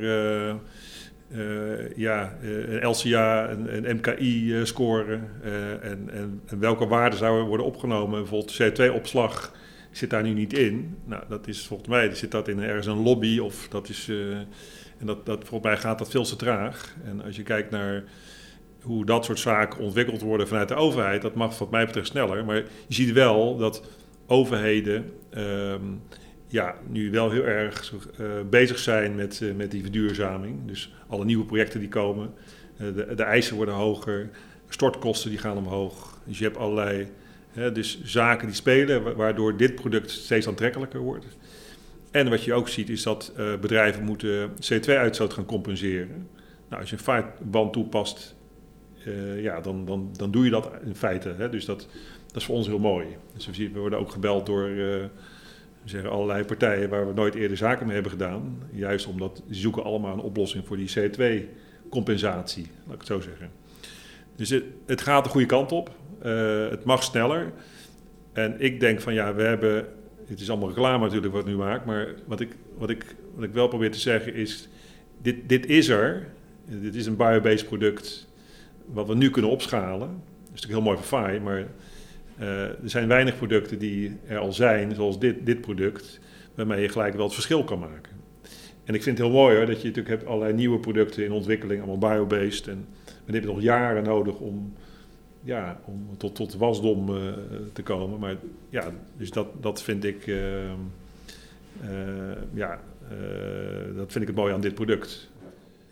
eh, ja, eh, een LCA, een, een MKI-score eh, en, en, en welke waarden zouden worden opgenomen. Bijvoorbeeld CO2-opslag zit daar nu niet in. Nou, dat is volgens mij zit dat in ergens een lobby of dat is... en dat, dat, volgens mij gaat dat veel te traag. En als je kijkt naar hoe dat soort zaken ontwikkeld worden vanuit de overheid, dat mag wat mij betreft sneller. Maar je ziet wel dat overheden ehm, ja, nu wel heel erg eh, bezig zijn met, eh, met die verduurzaming. Dus alle nieuwe projecten die komen, eh, de, de eisen worden hoger, stortkosten die gaan omhoog. Dus je hebt allerlei dus zaken die spelen, wa- waardoor dit product steeds aantrekkelijker wordt. En wat je ook ziet is dat bedrijven moeten CO2-uitstoot gaan compenseren. Nou, als je een vaartband toepast, ja, dan, dan, dan doe je dat in feite. Hè? Dus dat, dat is voor ons heel mooi. Dus we, worden ook gebeld door zeggen allerlei partijen waar we nooit eerder zaken mee hebben gedaan. Juist omdat die zoeken allemaal een oplossing voor die CO2-compensatie, laat ik het zo zeggen. Dus het, gaat de goede kant op. Eh, het mag sneller. En ik denk van ja, we hebben. Het is allemaal reclame natuurlijk wat ik nu maak. Maar wat ik, wat ik, wat ik wel probeer te zeggen is. Dit, dit is er. Dit is een biobased product. Wat we nu kunnen opschalen. Dat is natuurlijk heel mooi voor. Maar er zijn weinig producten die er al zijn. Zoals dit, dit product. Waarmee je gelijk wel het verschil kan maken. En ik vind het heel mooi hoor, dat je natuurlijk hebt allerlei nieuwe producten in ontwikkeling. Allemaal biobased. En we hebben nog jaren nodig om ja, om tot, tot wasdom eh, te komen. Maar ja, dus dat, dat vind ik, eh, eh, ja, eh, dat vind ik het mooie aan dit product.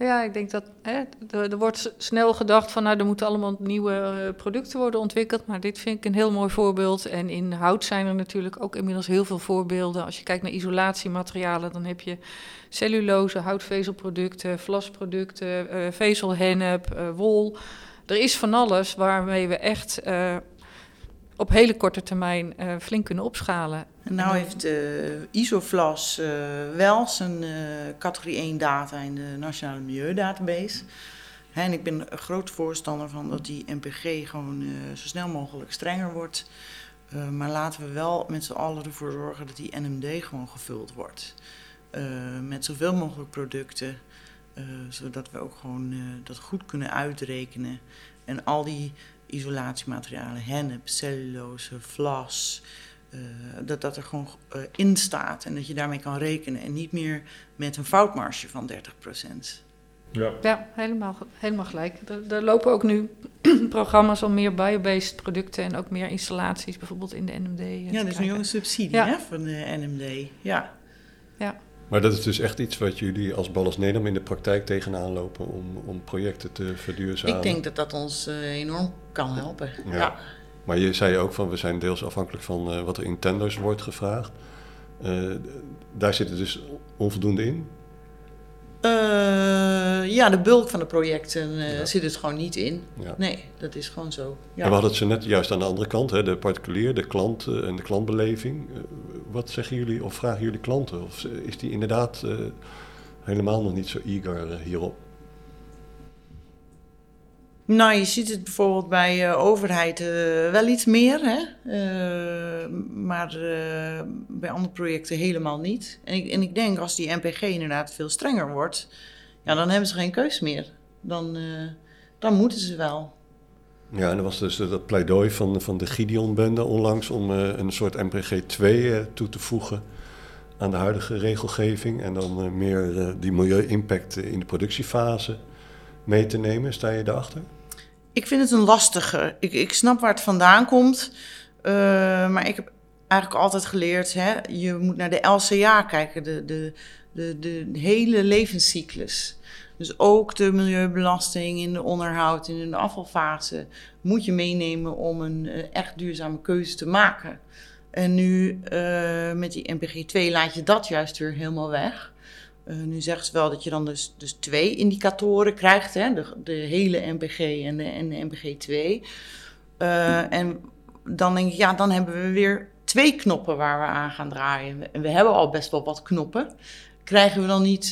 Ja, ik denk dat hè, er, wordt snel gedacht van nou, er moeten allemaal nieuwe eh, producten worden ontwikkeld. Maar dit vind ik een heel mooi voorbeeld. En in hout zijn er natuurlijk ook inmiddels heel veel voorbeelden. Als je kijkt naar isolatiematerialen, dan heb je cellulose, houtvezelproducten, vlasproducten, eh vezelhennep, eh, wol. Er is van alles waarmee we echt op hele korte termijn eh, flink kunnen opschalen. En nou heeft eh, Isoflas eh, wel zijn categorie 1 data in de Nationale Milieudatabase. Hè, en ik ben een groot voorstander van dat die NPG gewoon zo snel mogelijk strenger wordt. Maar laten we wel met z'n allen ervoor zorgen dat die NMD gewoon gevuld wordt. Met zoveel mogelijk producten. zodat we ook gewoon dat goed kunnen uitrekenen. En al die isolatiematerialen, hennep, cellulose, vlas, eh, dat dat er gewoon eh, in staat en dat je daarmee kan rekenen en niet meer met een foutmarge van 30%. Ja. Ja, helemaal, helemaal gelijk. Er, er lopen ook nu programma's om meer biobased producten en ook meer installaties, bijvoorbeeld in de NMD. eh, Ja, dat is nu ook een subsidie Ja. hè, van de NMD. Ja. Maar dat is dus echt iets wat jullie als Ballas Nederland in de praktijk tegenaan lopen om, om projecten te verduurzamen. Ik denk dat dat ons eh, enorm kan helpen. Ja. Ja. Maar je zei ook van we zijn deels afhankelijk van eh, wat er in tenders wordt gevraagd. Eh, daar zit er dus onvoldoende in. Eh, ja, de bulk van de projecten eh, Ja. zit het gewoon niet in. Ja. Nee, dat is gewoon zo. Ja. En we hadden het zo net juist aan de andere kant, hè, de particulier, de klant eh, en de klantbeleving. Wat zeggen jullie of vragen jullie klanten? Of is die inderdaad helemaal nog niet zo eager hierop? Nou, je ziet het bijvoorbeeld bij eh overheid eh, wel iets meer, hè? Eh, maar bij andere projecten helemaal niet. En ik, en ik denk als die NPG inderdaad veel strenger wordt, ja, dan hebben ze geen keus meer. Dan, dan moeten ze wel. Ja, en er was dus dat pleidooi van, van de Gideon-bende onlangs om een soort MPG 2 eh, toe te voegen aan de huidige regelgeving en dan meer uh, die milieu-impact in de productiefase mee te nemen? Sta je daarachter? Ik vind het een lastige. Ik, ik snap waar het vandaan komt, uh, maar ik heb eigenlijk altijd geleerd, hè, je moet naar de LCA kijken, de, de, de, de hele levenscyclus. Dus ook de milieubelasting in de onderhoud in de afvalfase moet je meenemen om een echt duurzame keuze te maken. En nu uh, met die NPG2 laat je dat juist weer helemaal weg. Uh, nu zeggen ze wel dat je dan dus, dus twee indicatoren krijgt, hè? De, de hele NPG en de, en de NPG2. Uh, en dan denk ik, ja, dan hebben we weer twee knoppen waar we aan gaan draaien. En we hebben al best wel wat knoppen. Krijgen we dan niet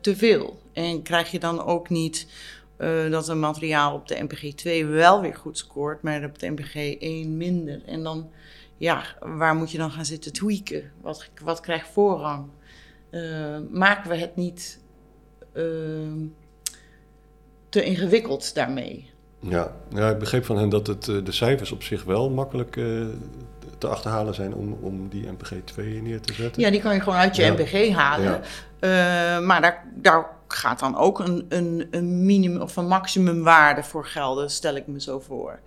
te veel? En krijg je dan ook niet dat een materiaal op de NPG2 wel weer goed scoort, maar op de NPG1 minder? En dan ja, waar moet je dan gaan zitten tweaken? Wat, wat krijgt voorrang? Uh, maken we het niet uh, te ingewikkeld daarmee? Ja. ja, ik begreep van hen dat het, de cijfers op zich wel makkelijk uh, te achterhalen zijn om, om die MPG 2 neer te zetten. Ja, die kan je gewoon uit je ja. MPG halen. Ja. maar daar, daar gaat dan ook een, een, een minimum of een maximumwaarde voor gelden, stel ik me zo voor.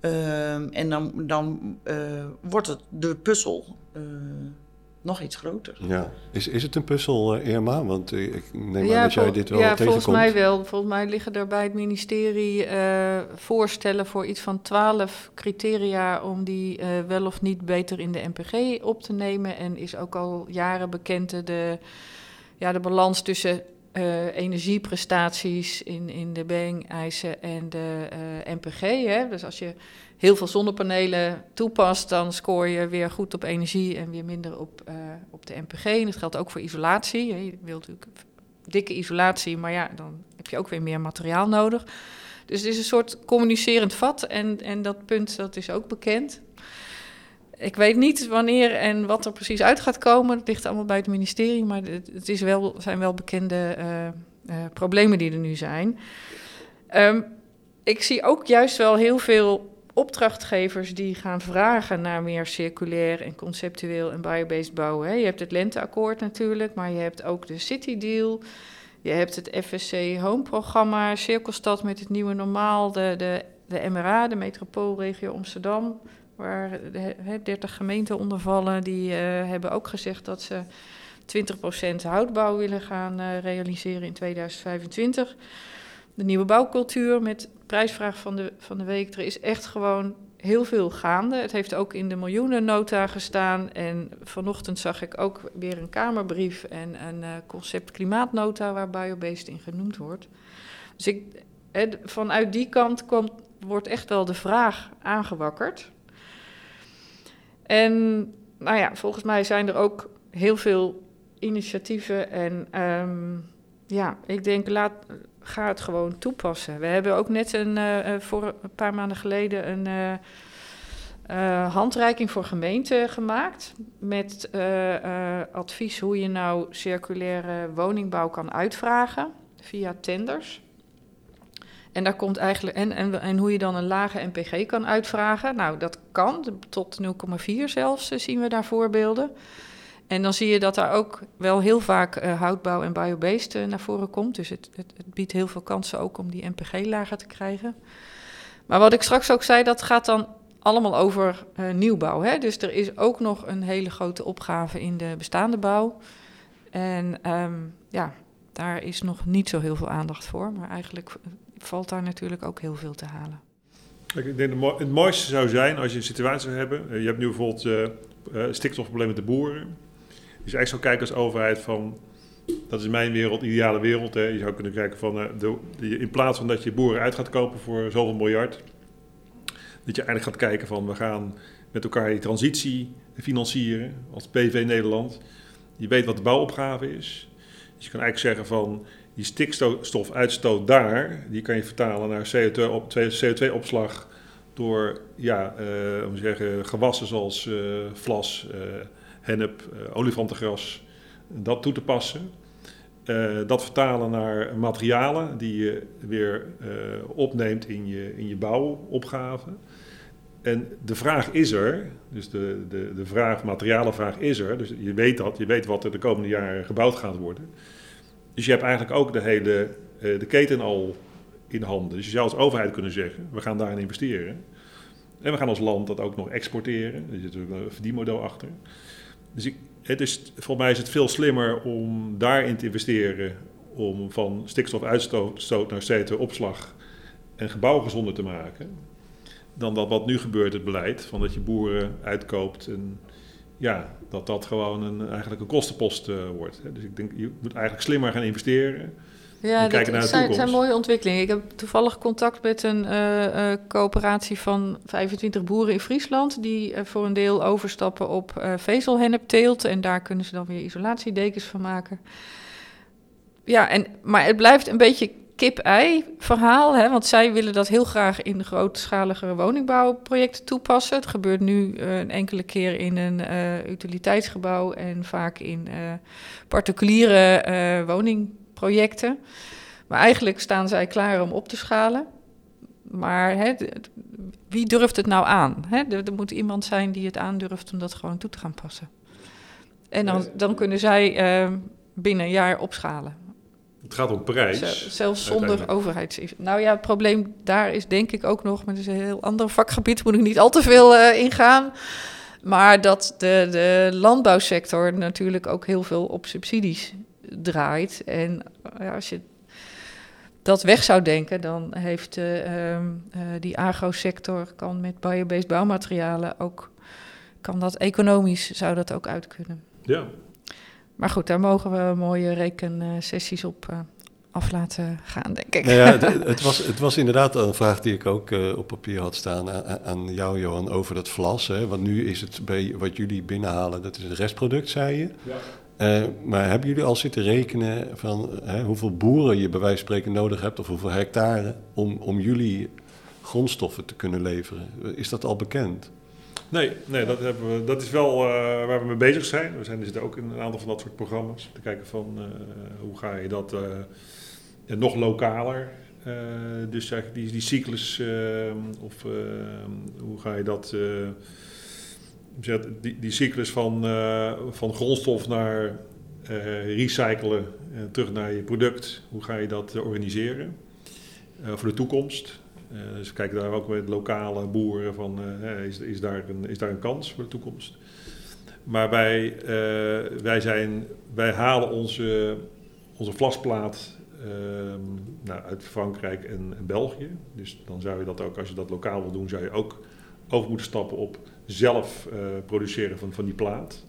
Uh, en dan, dan uh, wordt het de puzzel uh, nog iets groter. Ja, is, is het een puzzel, Irma? Want ik neem ja, aan dat jij dit wel ja, tegenkomt. Ja, volgens mij wel. Volgens mij liggen er bij het ministerie voorstellen voor iets van twaalf criteria om die wel of niet beter in de NPG op te nemen. En is ook al jaren bekend de, ja, de balans tussen uh, energieprestaties in, in de Beng-eisen en de uh, MPG. Hè? Dus als je heel veel zonnepanelen toepast, dan scoor je weer goed op energie en weer minder op, uh, op de MPG. En dat geldt ook voor isolatie. Je wilt natuurlijk dikke isolatie, maar ja, dan heb je ook weer meer materiaal nodig. Dus het is een soort communicerend vat en, en dat punt dat is ook bekend. Ik weet niet wanneer en wat er precies uit gaat komen. Het ligt allemaal bij het ministerie, maar het is wel, zijn wel bekende uh, uh, problemen die er nu zijn. Um, ik zie ook juist wel heel veel opdrachtgevers die gaan vragen naar meer circulair en conceptueel en biobased bouwen. Hè. Je hebt het Lenteakkoord natuurlijk, maar je hebt ook de City Deal. Je hebt het FSC Home programma, Cirkelstad met het nieuwe normaal, de, de, de MRA, de metropoolregio Amsterdam waar de, 30 gemeenten onder vallen, die uh, hebben ook gezegd dat ze 20% houtbouw willen gaan uh, realiseren in 2025. De nieuwe bouwcultuur met prijsvraag van de, van de week. Er is echt gewoon heel veel gaande. Het heeft ook in de miljoenennota gestaan. En vanochtend zag ik ook weer een Kamerbrief en een uh, concept klimaatnota waar biobased in genoemd wordt. Dus ik, vanuit die kant komt, wordt echt wel de vraag aangewakkerd. En nou ja, volgens mij zijn er ook heel veel initiatieven. En um, ja, ik denk, laat, ga het gewoon toepassen. We hebben ook net een, uh, voor een paar maanden geleden een uh, handreiking voor gemeenten gemaakt. Met advies hoe je nou circulaire woningbouw kan uitvragen via tenders. En daar komt eigenlijk en, en, en hoe je dan een lage NPG kan uitvragen. Nou, dat kan tot 0,4 zelfs eh, zien we daar voorbeelden. En dan zie je dat daar ook wel heel vaak uh, houtbouw en biobased naar voren komt. Dus het, het, het, biedt heel veel kansen ook om die NPG lager te krijgen. Maar wat ik straks ook zei, dat gaat dan allemaal over uh, nieuwbouw. Hè? Dus er is ook nog een hele grote opgave in de bestaande bouw. En um, ja, daar is nog niet zo heel veel aandacht voor. Maar eigenlijk valt daar natuurlijk ook heel veel te halen. Ik denk het mooiste zou zijn als je een situatie zou hebben. Eh, je hebt nu bijvoorbeeld uh, stikstofprobleem met de boeren. Dus eigenlijk zou kijken als overheid van, dat is mijn wereld, ideale wereld. Hè. Je zou kunnen kijken van, uh, de, in plaats van dat je boeren uit gaat kopen voor zoveel miljard, dat je eigenlijk gaat kijken van, we gaan met elkaar die transitie financieren als PV Nederland. Je weet wat de bouwopgave is. Dus je kan eigenlijk zeggen van, die stikstofuitstoot daar, die kan je vertalen naar CO2-opslag door ja, uh, om zeggen, gewassen zoals uh, vlas, uh, hennep, olifantengras, dat toe te passen. dat vertalen naar materialen die je weer opneemt in je, in je bouwopgave. En de vraag is er, dus de, de, de vraag, materialenvraag is er. Dus je weet dat, je weet wat er de komende jaren gebouwd gaat worden. Dus je hebt eigenlijk ook de hele de keten al in handen. Dus je zou als overheid kunnen zeggen, we gaan daarin investeren. En we gaan als land dat ook nog exporteren. Er zit natuurlijk een verdienmodel achter. Dus ik, het is, volgens mij is het veel slimmer om daarin te investeren. Om van stikstofuitstoot naar CO2-opslag en gebouw gezonder te maken. Dan dat wat nu gebeurt, het beleid. Van dat je boeren uitkoopt. En ja, dat dat gewoon een, eigenlijk een kostenpost uh, wordt. Dus ik denk, je moet eigenlijk slimmer gaan investeren. Ja, dat zijn, zijn, mooie ontwikkelingen. Ik heb toevallig contact met een uh, uh, coöperatie van 25 boeren in Friesland... die uh, voor een deel overstappen op vezelhennepteelt... en daar kunnen ze dan weer isolatiedekens van maken. Ja, en, maar het blijft een beetje kip-ei verhaal. Hè? Want zij willen dat heel graag in grootschalige woningbouwprojecten toepassen. Het gebeurt nu een enkele keer in een utiliteitsgebouw... en vaak in particuliere woning projecten. Maar eigenlijk staan zij klaar om op te schalen. Maar hè, wie durft het nou aan? Hè? Er, moet iemand zijn die het aandurft om dat gewoon toe te gaan passen. En dan, dan kunnen zij uh, binnen een jaar opschalen. Het gaat om prijs. zelfs zonder overheids. Nou ja, het probleem daar is denk ik ook nog, maar het is een heel ander vakgebied, moet ik niet al te veel uh, ingaan. Maar dat de, de landbouwsector natuurlijk ook heel veel op subsidies draait. En ja, als je dat weg zou denken, dan heeft uh, die agrosector kan met biobased bouwmaterialen ook kan dat economisch zou dat ook uit kunnen. Ja. Maar goed, daar mogen we mooie rekensessies op uh, af laten gaan, denk ik. Nou ja, het, was, het was inderdaad een vraag die ik ook op papier had staan aan, jou, Johan, over dat vlas. Hè? Want nu is het bij wat jullie binnenhalen, dat is het restproduct, zei je. Ja. Uh, maar hebben jullie al zitten rekenen van hoeveel boeren je bij wijze van spreken nodig hebt of hoeveel hectare om, om jullie grondstoffen te kunnen leveren? Is dat al bekend? Nee, nee dat, hebben we, dat is wel uh, waar we mee bezig zijn. We zijn, er zitten ook in een aantal van dat soort programma's. Te kijken van uh, hoe ga je dat nog lokaler. dus die, die cyclus, of hoe ga je dat die, die cyclus van, uh, van grondstof naar uh, recyclen, terug naar je product, hoe ga je dat organiseren voor de toekomst? dus we kijken daar ook met lokale boeren van, is, is, daar een, is daar een kans voor de toekomst? Maar wij, wij, zijn, wij halen onze, onze vlasplaat ehm, nou, uit Frankrijk en, en België. Dus dan zou je dat ook, als je dat lokaal wil doen, zou je ook over moeten stappen op zelf uh, produceren van, van die plaat.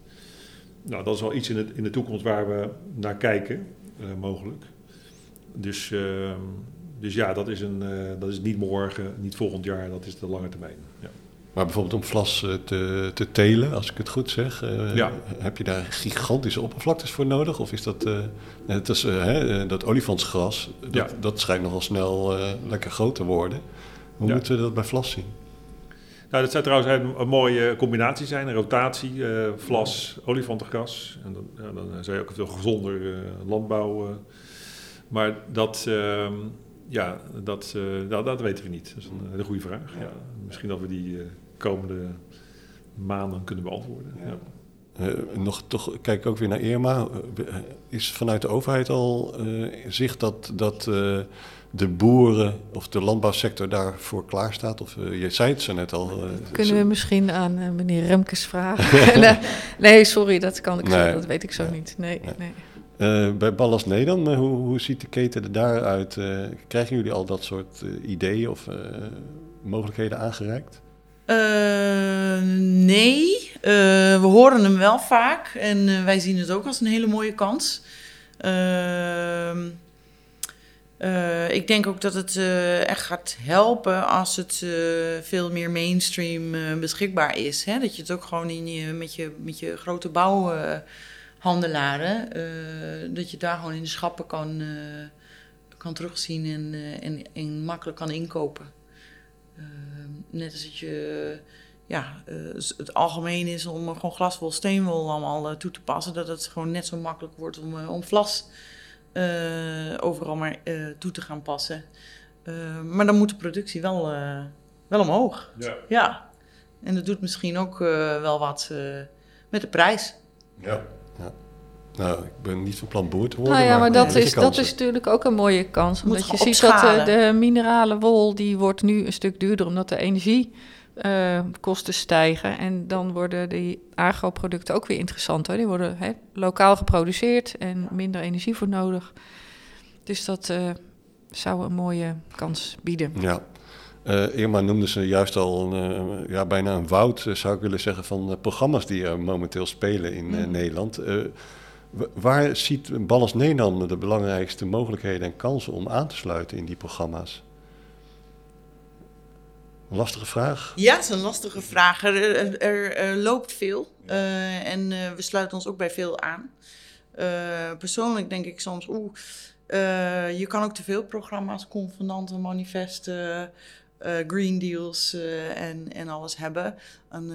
Nou, dat is wel iets in, het, in de toekomst waar we naar kijken, uh, mogelijk. Dus, uh, dus ja, dat is, een, uh, dat is niet morgen, niet volgend jaar, dat is de lange termijn. Ja. Maar bijvoorbeeld om vlas te, te telen, als ik het goed zeg, ja. heb je daar gigantische oppervlaktes voor nodig? Of is dat, het is, dat olifantsgras, dat, ja. dat schijnt nogal snel lekker groot te worden. Hoe moeten we dat bij vlas zien? Nou, dat zou trouwens een, een mooie combinatie zijn. Een rotatie, uh, vlas, olifantengas. En dan, ja, dan zou je ook veel gezonder uh, landbouw... Uh, maar dat, ehm, ja, dat, dat, dat, weten we niet. Dat is een hele goede vraag. Ja. Misschien dat we die komende maanden kunnen beantwoorden. Ja. Uh, nog toch, kijk ook weer naar Irma. is vanuit de overheid al uh, zicht dat, dat de boeren of de landbouwsector daarvoor klaar staat? Of je zei het zo net al. Kunnen we misschien aan meneer Remkes vragen? nee, sorry, dat kan ik nee. zo, dat weet ik zo niet. Nee, nee. nee. bij Ballas Nederland, hoe, hoe ziet de keten er daaruit? krijgen jullie al dat soort ideeën of mogelijkheden aangereikt? Nee, we horen hem wel vaak en wij zien het ook als een hele mooie kans. Ehm ik denk ook dat het echt gaat helpen als het veel meer mainstream beschikbaar is. Hè? Dat je het ook gewoon in met, je, met je grote bouwhandelaren, dat je daar gewoon in de schappen kan, kan terugzien en, en, en, makkelijk kan inkopen. Net als dat je ja, het algemeen is om gewoon glaswol, steenwol allemaal toe te passen, dat het gewoon net zo makkelijk wordt om, om vlas uh, overal maar uh, toe te gaan passen. Uh, maar dan moet de productie wel, wel omhoog. Ja. ja. En dat doet misschien ook eh, wel wat eh, met de prijs. Ja. ja. Nou, ik ben niet van plan boer te worden. Nou ja, maar, dat, is, dat is natuurlijk ook een mooie kans. Moet Omdat je ziet dat de, opschalen. de minerale wol, die wordt nu een stuk duurder omdat de energiekosten stijgen. En dan worden die agroproducten ook weer interessanter. Die worden hè, lokaal geproduceerd en minder energie voor nodig. Dus dat eh, zou een mooie kans bieden. Ja. Eh, Irma noemde ze juist al een, eh, ja, bijna een woud, eh, zou ik willen zeggen, van eh, programma's die er momenteel spelen in eh, Mm. Nederland. Wa- waar ziet Ballas Nederland de belangrijkste mogelijkheden en kansen om aan te sluiten in die programma's? Een lastige vraag. Ja, dat is een lastige vraag. Er, er, loopt veel eh, en eh, we sluiten ons ook bij veel aan. Eh, persoonlijk denk ik soms, oeh, eh, je kan ook te veel programma's, convenanten, manifesten, green deals en, en alles hebben. En,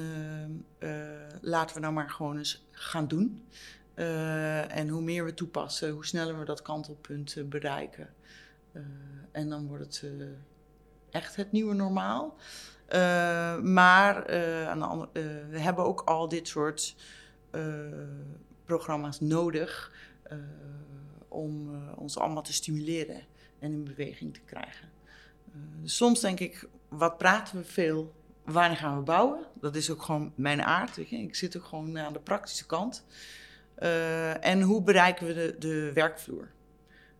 laten we nou maar gewoon eens gaan doen. Eh, en hoe meer we toepassen, hoe sneller we dat kantelpunt eh, bereiken. Eh, en dan wordt het echt het nieuwe normaal. Maar andere, we hebben ook al dit soort programma's nodig om ons allemaal te stimuleren en in beweging te krijgen. Dus soms denk ik, wat praten we veel, wanneer gaan we bouwen? Dat is ook gewoon mijn aard. Ik zit ook gewoon aan de praktische kant. Eh, en hoe bereiken we de, de werkvloer?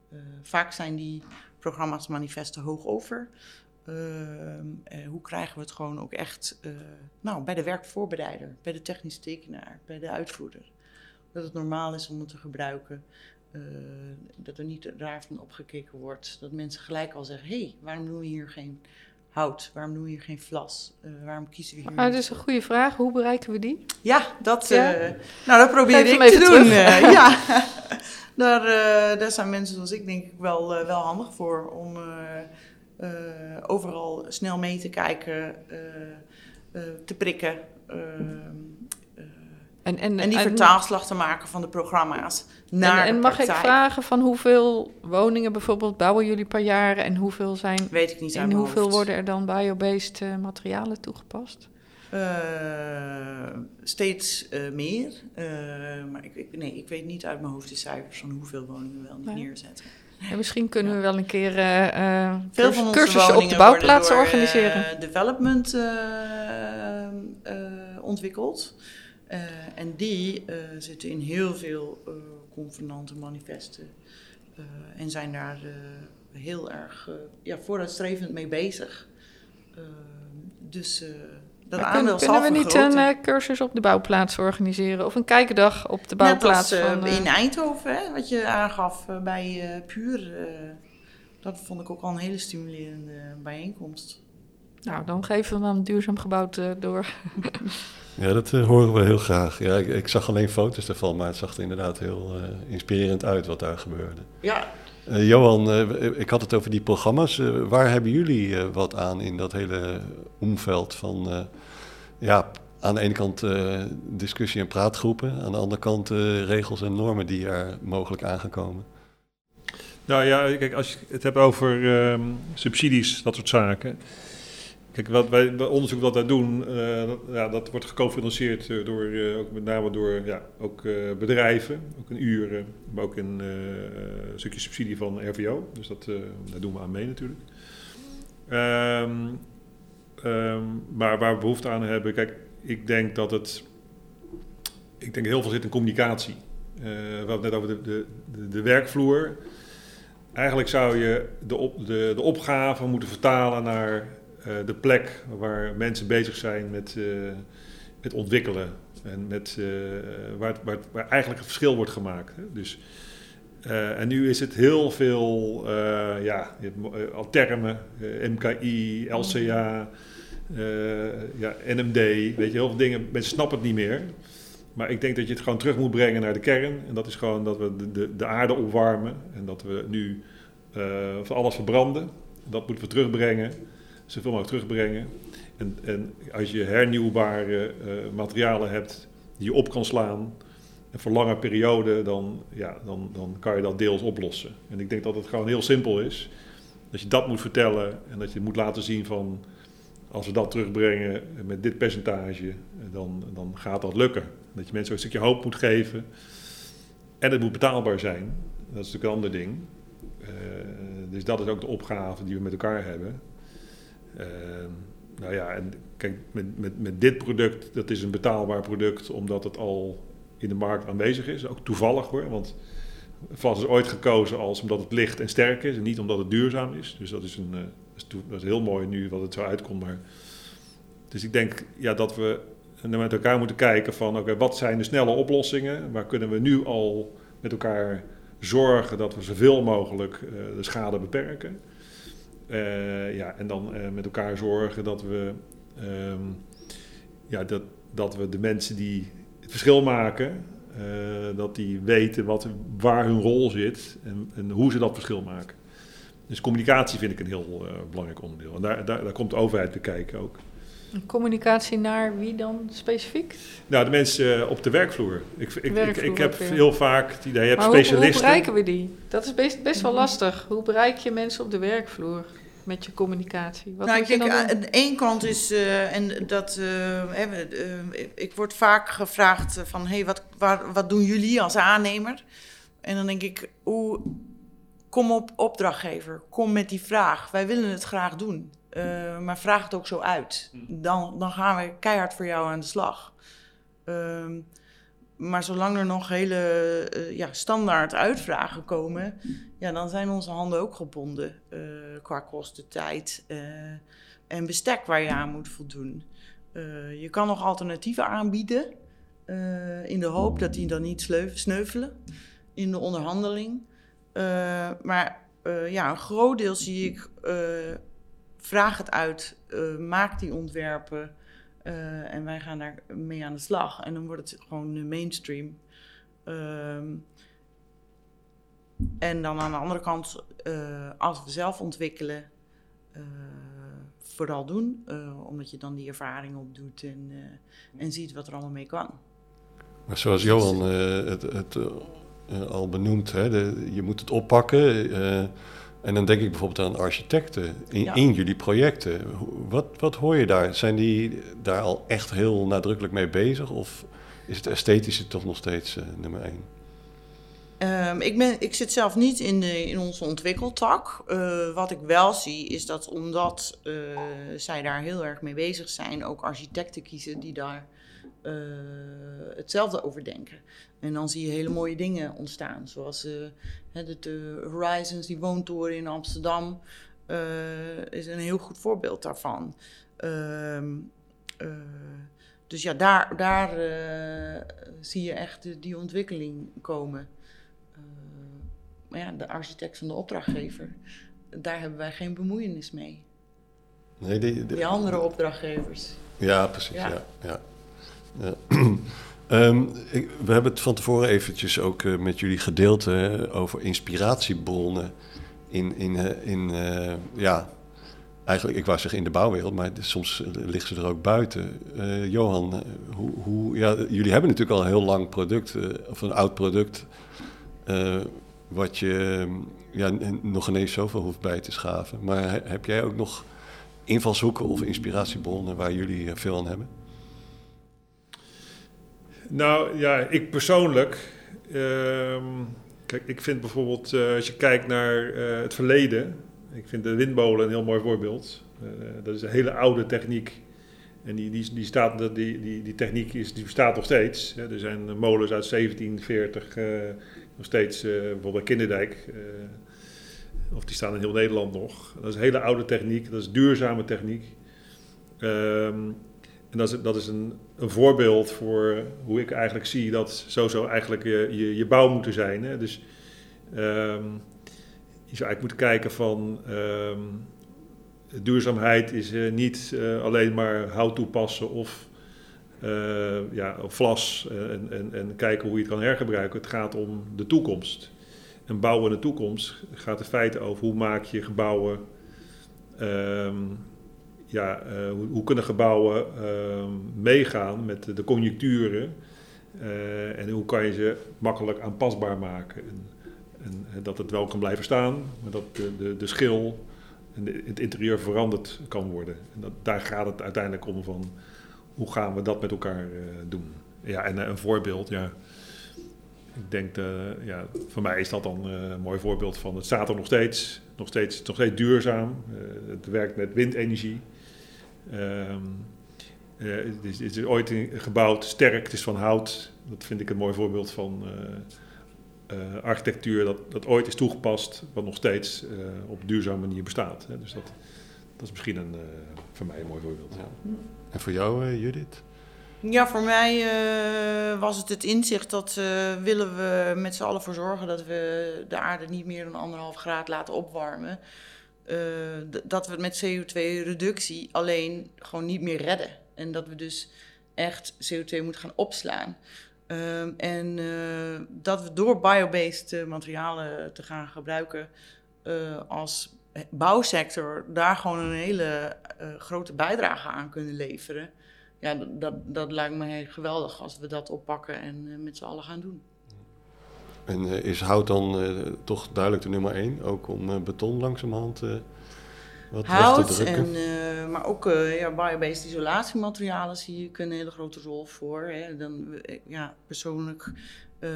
Eh, vaak zijn die programma's manifesten hoog over. Eh, hoe krijgen we het gewoon ook echt nou, bij de werkvoorbereider, bij de technisch tekenaar, bij de uitvoerder? Dat het normaal is om het te gebruiken. dat er niet raar van opgekeken wordt. Dat mensen gelijk al zeggen: hé, hey, waarom doen we hier geen hout? Waarom doen we hier geen vlas? Eh, waarom kiezen we hier niet- dat is een goede vraag. Hoe bereiken we die? ja, dat, Ja? eh, nou, dat probeer ik te doen. eh, ja, daar, daar zijn mensen zoals ik denk ik wel, wel handig voor. Om overal snel mee te kijken, te prikken. En, en, en die en- vertaalslag te maken van de programma's naar En, en mag ik vragen van hoeveel woningen bijvoorbeeld bouwen jullie per jaar en hoeveel zijn Weet ik niet uit en hoeveel hoofd. worden er dan biobased eh, materialen toegepast? Eh, steeds eh, meer. Maar ik, ik, nee, ik weet niet uit mijn hoofd de cijfers van hoeveel woningen we wel niet neerzetten. En misschien kunnen we wel een keer Veel van cursussen op de bouwplaatsen door, organiseren. development ontwikkeld. Eh, en die eh, zitten in heel veel eh convenanten, manifesten. en zijn daar heel erg ja, vooruitstrevend mee bezig. Dus dat Maar aandeel kun- kunnen we niet een cursus op de bouwplaats organiseren? Of een kijkdag op de Net bouwplaats? als van, in Eindhoven, hè, wat je aangaf bij Puur. dat vond ik ook al een hele stimulerende bijeenkomst. Nou, dan geven we dan duurzaam gebouwd door. Ja, dat eh, horen we heel graag. Ja, ik, ik zag alleen foto's ervan, maar het zag er inderdaad heel eh, inspirerend uit wat daar gebeurde. Ja, Eh, Johan, ik had het over die programma's. Waar hebben jullie eh, wat aan in dat hele omveld van, eh, ja, aan de ene kant eh, discussie- en praatgroepen, aan de andere kant eh, regels en normen die er mogelijk aan gaan komen? Nou ja, kijk, als je het hebt over ehm, subsidies, dat soort zaken. Kijk, wat wij, het onderzoek dat wij doen, eh, ja, dat wordt gecofinancierd eh, door, eh, ook met name door ja, ook, bedrijven, ook in uren, maar ook een stukje subsidie van RVO. Dus dat, daar doen we aan mee natuurlijk. Ehm, ehm, maar waar we behoefte aan hebben, kijk, ik denk dat het, ik denk heel veel zit in communicatie. We hadden het net over de, de, de, de werkvloer. Eigenlijk zou je de, op, de, de opgave moeten vertalen naar de plek waar mensen bezig zijn met, eh, met ontwikkelen. En met, eh, waar, waar, waar eigenlijk een verschil wordt gemaakt. Hè. Dus, eh, en nu is het heel veel eh, ja, eh, al termen, eh, MKI, LCA, eh, ja, NMD, weet je, heel veel dingen. Mensen snappen het niet meer. Maar ik denk dat je het gewoon terug moet brengen naar de kern. En dat is gewoon dat we de, de, de aarde opwarmen. En dat we nu eh, van alles verbranden. Dat moeten we terugbrengen. Zoveel mogelijk terugbrengen. En, en als je hernieuwbare eh, materialen hebt die je op kan slaan. En voor lange periode, dan, ja, dan, dan kan je dat deels oplossen. En ik denk dat het gewoon heel simpel is. Dat je dat moet vertellen en dat je moet laten zien van als we dat terugbrengen met dit percentage, dan, dan gaat dat lukken. Dat je mensen een stukje hoop moet geven. En het moet betaalbaar zijn. Dat is natuurlijk een ander ding. Uh, dus dat is ook de opgave die we met elkaar hebben. Uh, nou ja, en kijk, met, met, met dit product, dat is een betaalbaar product omdat het al in de markt aanwezig is. Ook toevallig hoor, want Vlas is ooit gekozen als omdat het licht en sterk is en niet omdat het duurzaam is. Dus dat is, een, uh, dat is heel mooi nu wat het zo uitkomt. Maar, dus ik denk ja, dat we met elkaar moeten kijken van oké, wat zijn de snelle oplossingen? Waar kunnen we nu al met elkaar zorgen dat we zoveel mogelijk uh, de schade beperken? Uh, ja, en dan uh, met elkaar zorgen dat we, um, ja, dat, dat we de mensen die het verschil maken, dat die weten wat, waar hun rol zit en, en, hoe ze dat verschil maken. Dus communicatie vind ik een heel belangrijk onderdeel. En daar, daar, daar komt de overheid te kijken ook. Communicatie naar wie dan specifiek? Nou, de mensen op de werkvloer. Ik, ik, ik, ik heb heel vaak het idee, je hebt specialisten. Hoe, hoe bereiken we die? Dat is best, best wel lastig. Hoe bereik je mensen op de werkvloer met je communicatie? Wat nou, ik denk aan de ene kant is, uh, en dat, uh, uh, ik word vaak gevraagd van, hey, wat, waar, wat doen jullie als aannemer? En dan denk ik, hoe, kom op opdrachtgever, kom met die vraag. Wij willen het graag doen. Uh, maar vraag het ook zo uit. Mhm. Dan, dan gaan we keihard voor jou aan de slag. Uh, maar zolang er nog hele uh, ja, standaard uitvragen komen, ja, dan zijn onze handen ook gebonden uh, qua kosten, tijd en bestek waar je aan moet voldoen. je kan nog alternatieven aanbieden in de hoop dat die dan niet sneuvelen in de onderhandeling. maar ja, een groot deel zie ik vraag het uit, maak die ontwerpen uh, en wij gaan daar mee aan de slag. En dan wordt het gewoon mainstream. Um, en dan aan de andere kant, uh, als we zelf ontwikkelen, vooral doen, omdat je dan die ervaring opdoet en, en ziet wat er allemaal mee kan. Maar zoals Johan het, het al benoemt, hè, je moet het oppakken en dan denk ik bijvoorbeeld aan architecten in, in, jullie projecten. Wat, wat hoor je daar? Zijn die daar al echt heel nadrukkelijk mee bezig? Of is het esthetische toch nog steeds uh, nummer één? Um, ik, ben, ik zit zelf niet in, de, in onze ontwikkeltak. Uh, wat ik wel zie is dat omdat uh, zij daar heel erg mee bezig zijn, ook architecten kiezen die daar hetzelfde over denken. En dan zie je hele mooie dingen ontstaan. Zoals uh, de, de, Horizons, die woontoren in Amsterdam, uh, is een heel goed voorbeeld daarvan. Uh, dus ja, daar, daar zie je echt die ontwikkeling komen. maar ja, de architect van de opdrachtgever, daar hebben wij geen bemoeienis mee. Nee, die, die andere opdrachtgevers. Ja, precies. Ja. ja, ja. Um, ik, we hebben het van tevoren eventjes ook uh, met jullie gedeeld uh, over inspiratiebronnen in, in, uh, in ja, eigenlijk, ik wou zeggen in de bouwwereld, maar soms liggen ze er ook buiten. Johan, hoe, hoe, ja, jullie hebben natuurlijk al een heel lang product, of een oud product, wat je ja, nog ineens zoveel hoeft bij te schaven. Maar heb jij ook nog invalshoeken of inspiratiebronnen waar jullie veel aan hebben? Nou ja, ik persoonlijk. Ehm, kijk, ik vind bijvoorbeeld, uh, als je kijkt naar uh, het verleden. Ik vind de windmolen een heel mooi voorbeeld. Uh, dat is een hele oude techniek. En die, die, die, die, die, die techniek is, die bestaat nog steeds. Er zijn molens uit 1740 nog steeds, bijvoorbeeld bij Kinderdijk. of die staan in heel Nederland nog. Dat is een hele oude techniek. Dat is duurzame techniek. Um, en dat is, dat is een, een voorbeeld voor hoe ik eigenlijk zie dat zou eigenlijk je, je, bouw moeten zijn. Hè? Dus um, je zou eigenlijk moeten kijken van um, duurzaamheid is uh, niet uh, alleen maar hout toepassen of uh, ja, vlas en, en, en kijken hoe je het kan hergebruiken. Het gaat om de toekomst. En bouwen in de toekomst gaat in feite over hoe maak je gebouwen um, ja, uh, hoe, hoe, kunnen gebouwen uh, meegaan met de, conjuncturen uh, en hoe kan je ze makkelijk aanpasbaar maken. En, en, dat het wel kan blijven staan, maar dat de, de, de schil en het interieur veranderd kan worden. En dat, daar gaat het uiteindelijk om van hoe gaan we dat met elkaar doen. Ja, en een voorbeeld, ja. Ik denk, de, ja, voor mij is dat dan een mooi voorbeeld van het staat er nog steeds. Nog steeds, nog steeds duurzaam. het werkt met windenergie. Um, het, is, het, is, ooit gebouwd, sterk, het is van hout. Dat vind ik een mooi voorbeeld van uh, uh, architectuur dat, dat ooit is toegepast, wat nog steeds uh, op duurzame manier bestaat. Hè. Dus dat, dat is misschien een, voor mij een mooi voorbeeld. Ja. En voor jou, Judith? Ja, voor mij was het het inzicht dat willen we met z'n allen voor zorgen dat we de aarde niet meer dan anderhalf graad laten opwarmen. Dat we met CO2-reductie alleen gewoon niet meer redden. En dat we dus echt CO2 moeten gaan opslaan. Um, en uh, dat we door biobased uh, materialen te gaan gebruiken als bouwsector daar gewoon een hele grote bijdrage aan kunnen leveren. Ja, dat, dat, dat lijkt me geweldig als we dat oppakken en met z'n allen gaan doen. En is hout dan toch duidelijk de nummer één, ook om beton langzamerhand wat hout, en, uh, maar ook ja, biobased isolatiematerialen zie ik een hele grote rol voor. Hè. Dan, eh, ja, persoonlijk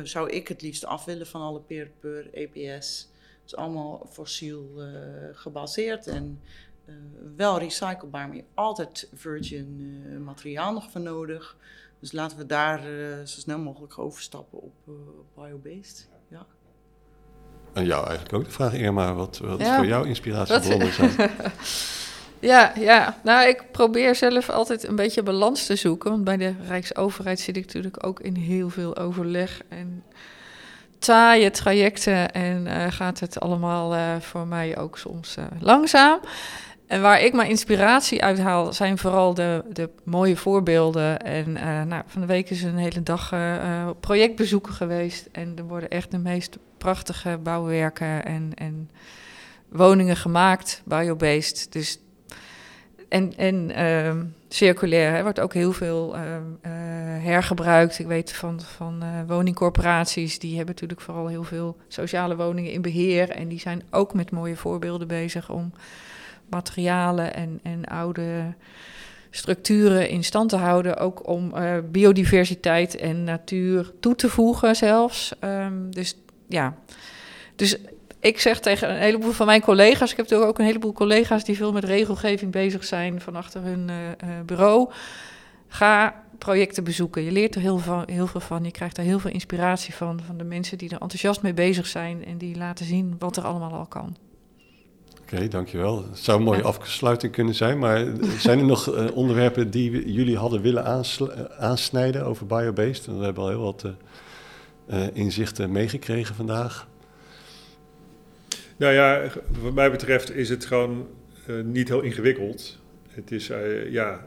zou ik het liefst af willen van alle peer-per EPS. Het is allemaal fossiel gebaseerd en wel recyclebaar, maar je hebt altijd virgin materiaal nog voor nodig. Dus laten we daar zo snel mogelijk overstappen op biobased. Ja. En jou eigenlijk ook de vraag, Irma, wat, wat ja. voor jouw inspiratiebronnen zijn? ja, ja, nou ik probeer zelf altijd een beetje balans te zoeken. Want bij de Rijksoverheid zit ik natuurlijk ook in heel veel overleg en taaie trajecten. En uh, gaat het allemaal uh, voor mij ook soms uh, langzaam. En waar ik mijn inspiratie uit haal, zijn vooral de, de mooie voorbeelden. En nou, van de week is een hele dag projectbezoeken geweest. En er worden echt de meest prachtige bouwwerken en, en woningen gemaakt, biobased. Dus en, en circulair hè, wordt ook heel veel hergebruikt. Ik weet van, van woningcorporaties, die hebben natuurlijk vooral heel veel sociale woningen in beheer. En die zijn ook met mooie voorbeelden bezig om materialen en, en oude structuren in stand te houden. Ook om biodiversiteit en natuur toe te voegen zelfs. Um, dus ja, dus ik zeg tegen een heleboel van mijn collega's, ik heb natuurlijk ook een heleboel collega's die veel met regelgeving bezig zijn van achter hun uh, bureau. Ga projecten bezoeken. Je leert er heel, van, heel veel van. Je krijgt er heel veel inspiratie van. Van de mensen die er enthousiast mee bezig zijn en die laten zien wat er allemaal al kan. Oké, dankjewel. Het zou een mooie afsluiting kunnen zijn, maar zijn er nog uh, onderwerpen die jullie hadden willen aansnijden over biobased? We hebben al heel wat uh, inzichten meegekregen vandaag? Nou ja, wat mij betreft is het gewoon uh, niet heel ingewikkeld. Het is uh, ja,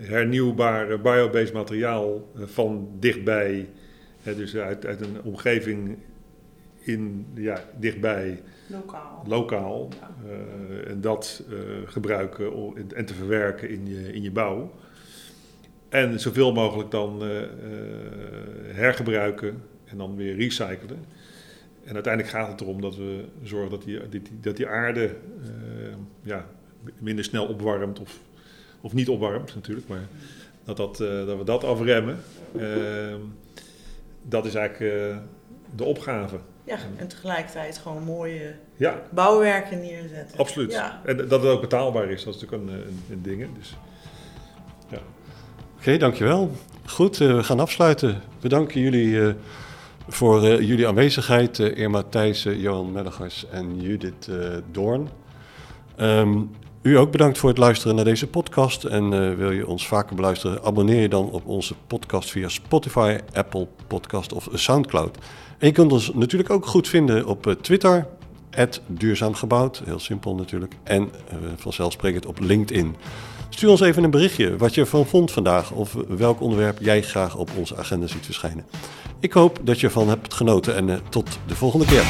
hernieuwbaar biobased materiaal van dichtbij. dus uit, uit een omgeving in, ja, dichtbij. Lokaal. Lokaal. en dat gebruiken en te verwerken in je, in je bouw. En zoveel mogelijk dan uh, uh, hergebruiken en dan weer recyclen. En uiteindelijk gaat het erom dat we zorgen dat die, die dat die aarde ja, minder snel opwarmt of, of niet opwarmt natuurlijk, maar dat, dat, dat we dat afremmen. Ehm, dat is eigenlijk de opgave. Ja, en tegelijkertijd gewoon mooie ja. bouwwerken neerzetten. Absoluut. Ja. En dat het ook betaalbaar is, dat is natuurlijk een, een, een ding. Dus, ja. Oké, dankjewel. Goed, uh, we gaan afsluiten. Bedanken jullie uh, voor uh, jullie aanwezigheid. Irma Thijssen, Johan Mellegers en Judith Doorn. Um, u ook bedankt voor het luisteren naar deze podcast. En wil je ons vaker beluisteren, abonneer je dan op onze podcast via Spotify, Apple Podcast of Soundcloud. En je kunt ons natuurlijk ook goed vinden op Twitter, duurzaam gebouwd, heel simpel natuurlijk. En vanzelfsprekend op LinkedIn. Stuur ons even een berichtje wat je ervan vond vandaag of welk onderwerp jij graag op onze agenda ziet verschijnen. Ik hoop dat je ervan hebt genoten en uh, tot de volgende keer.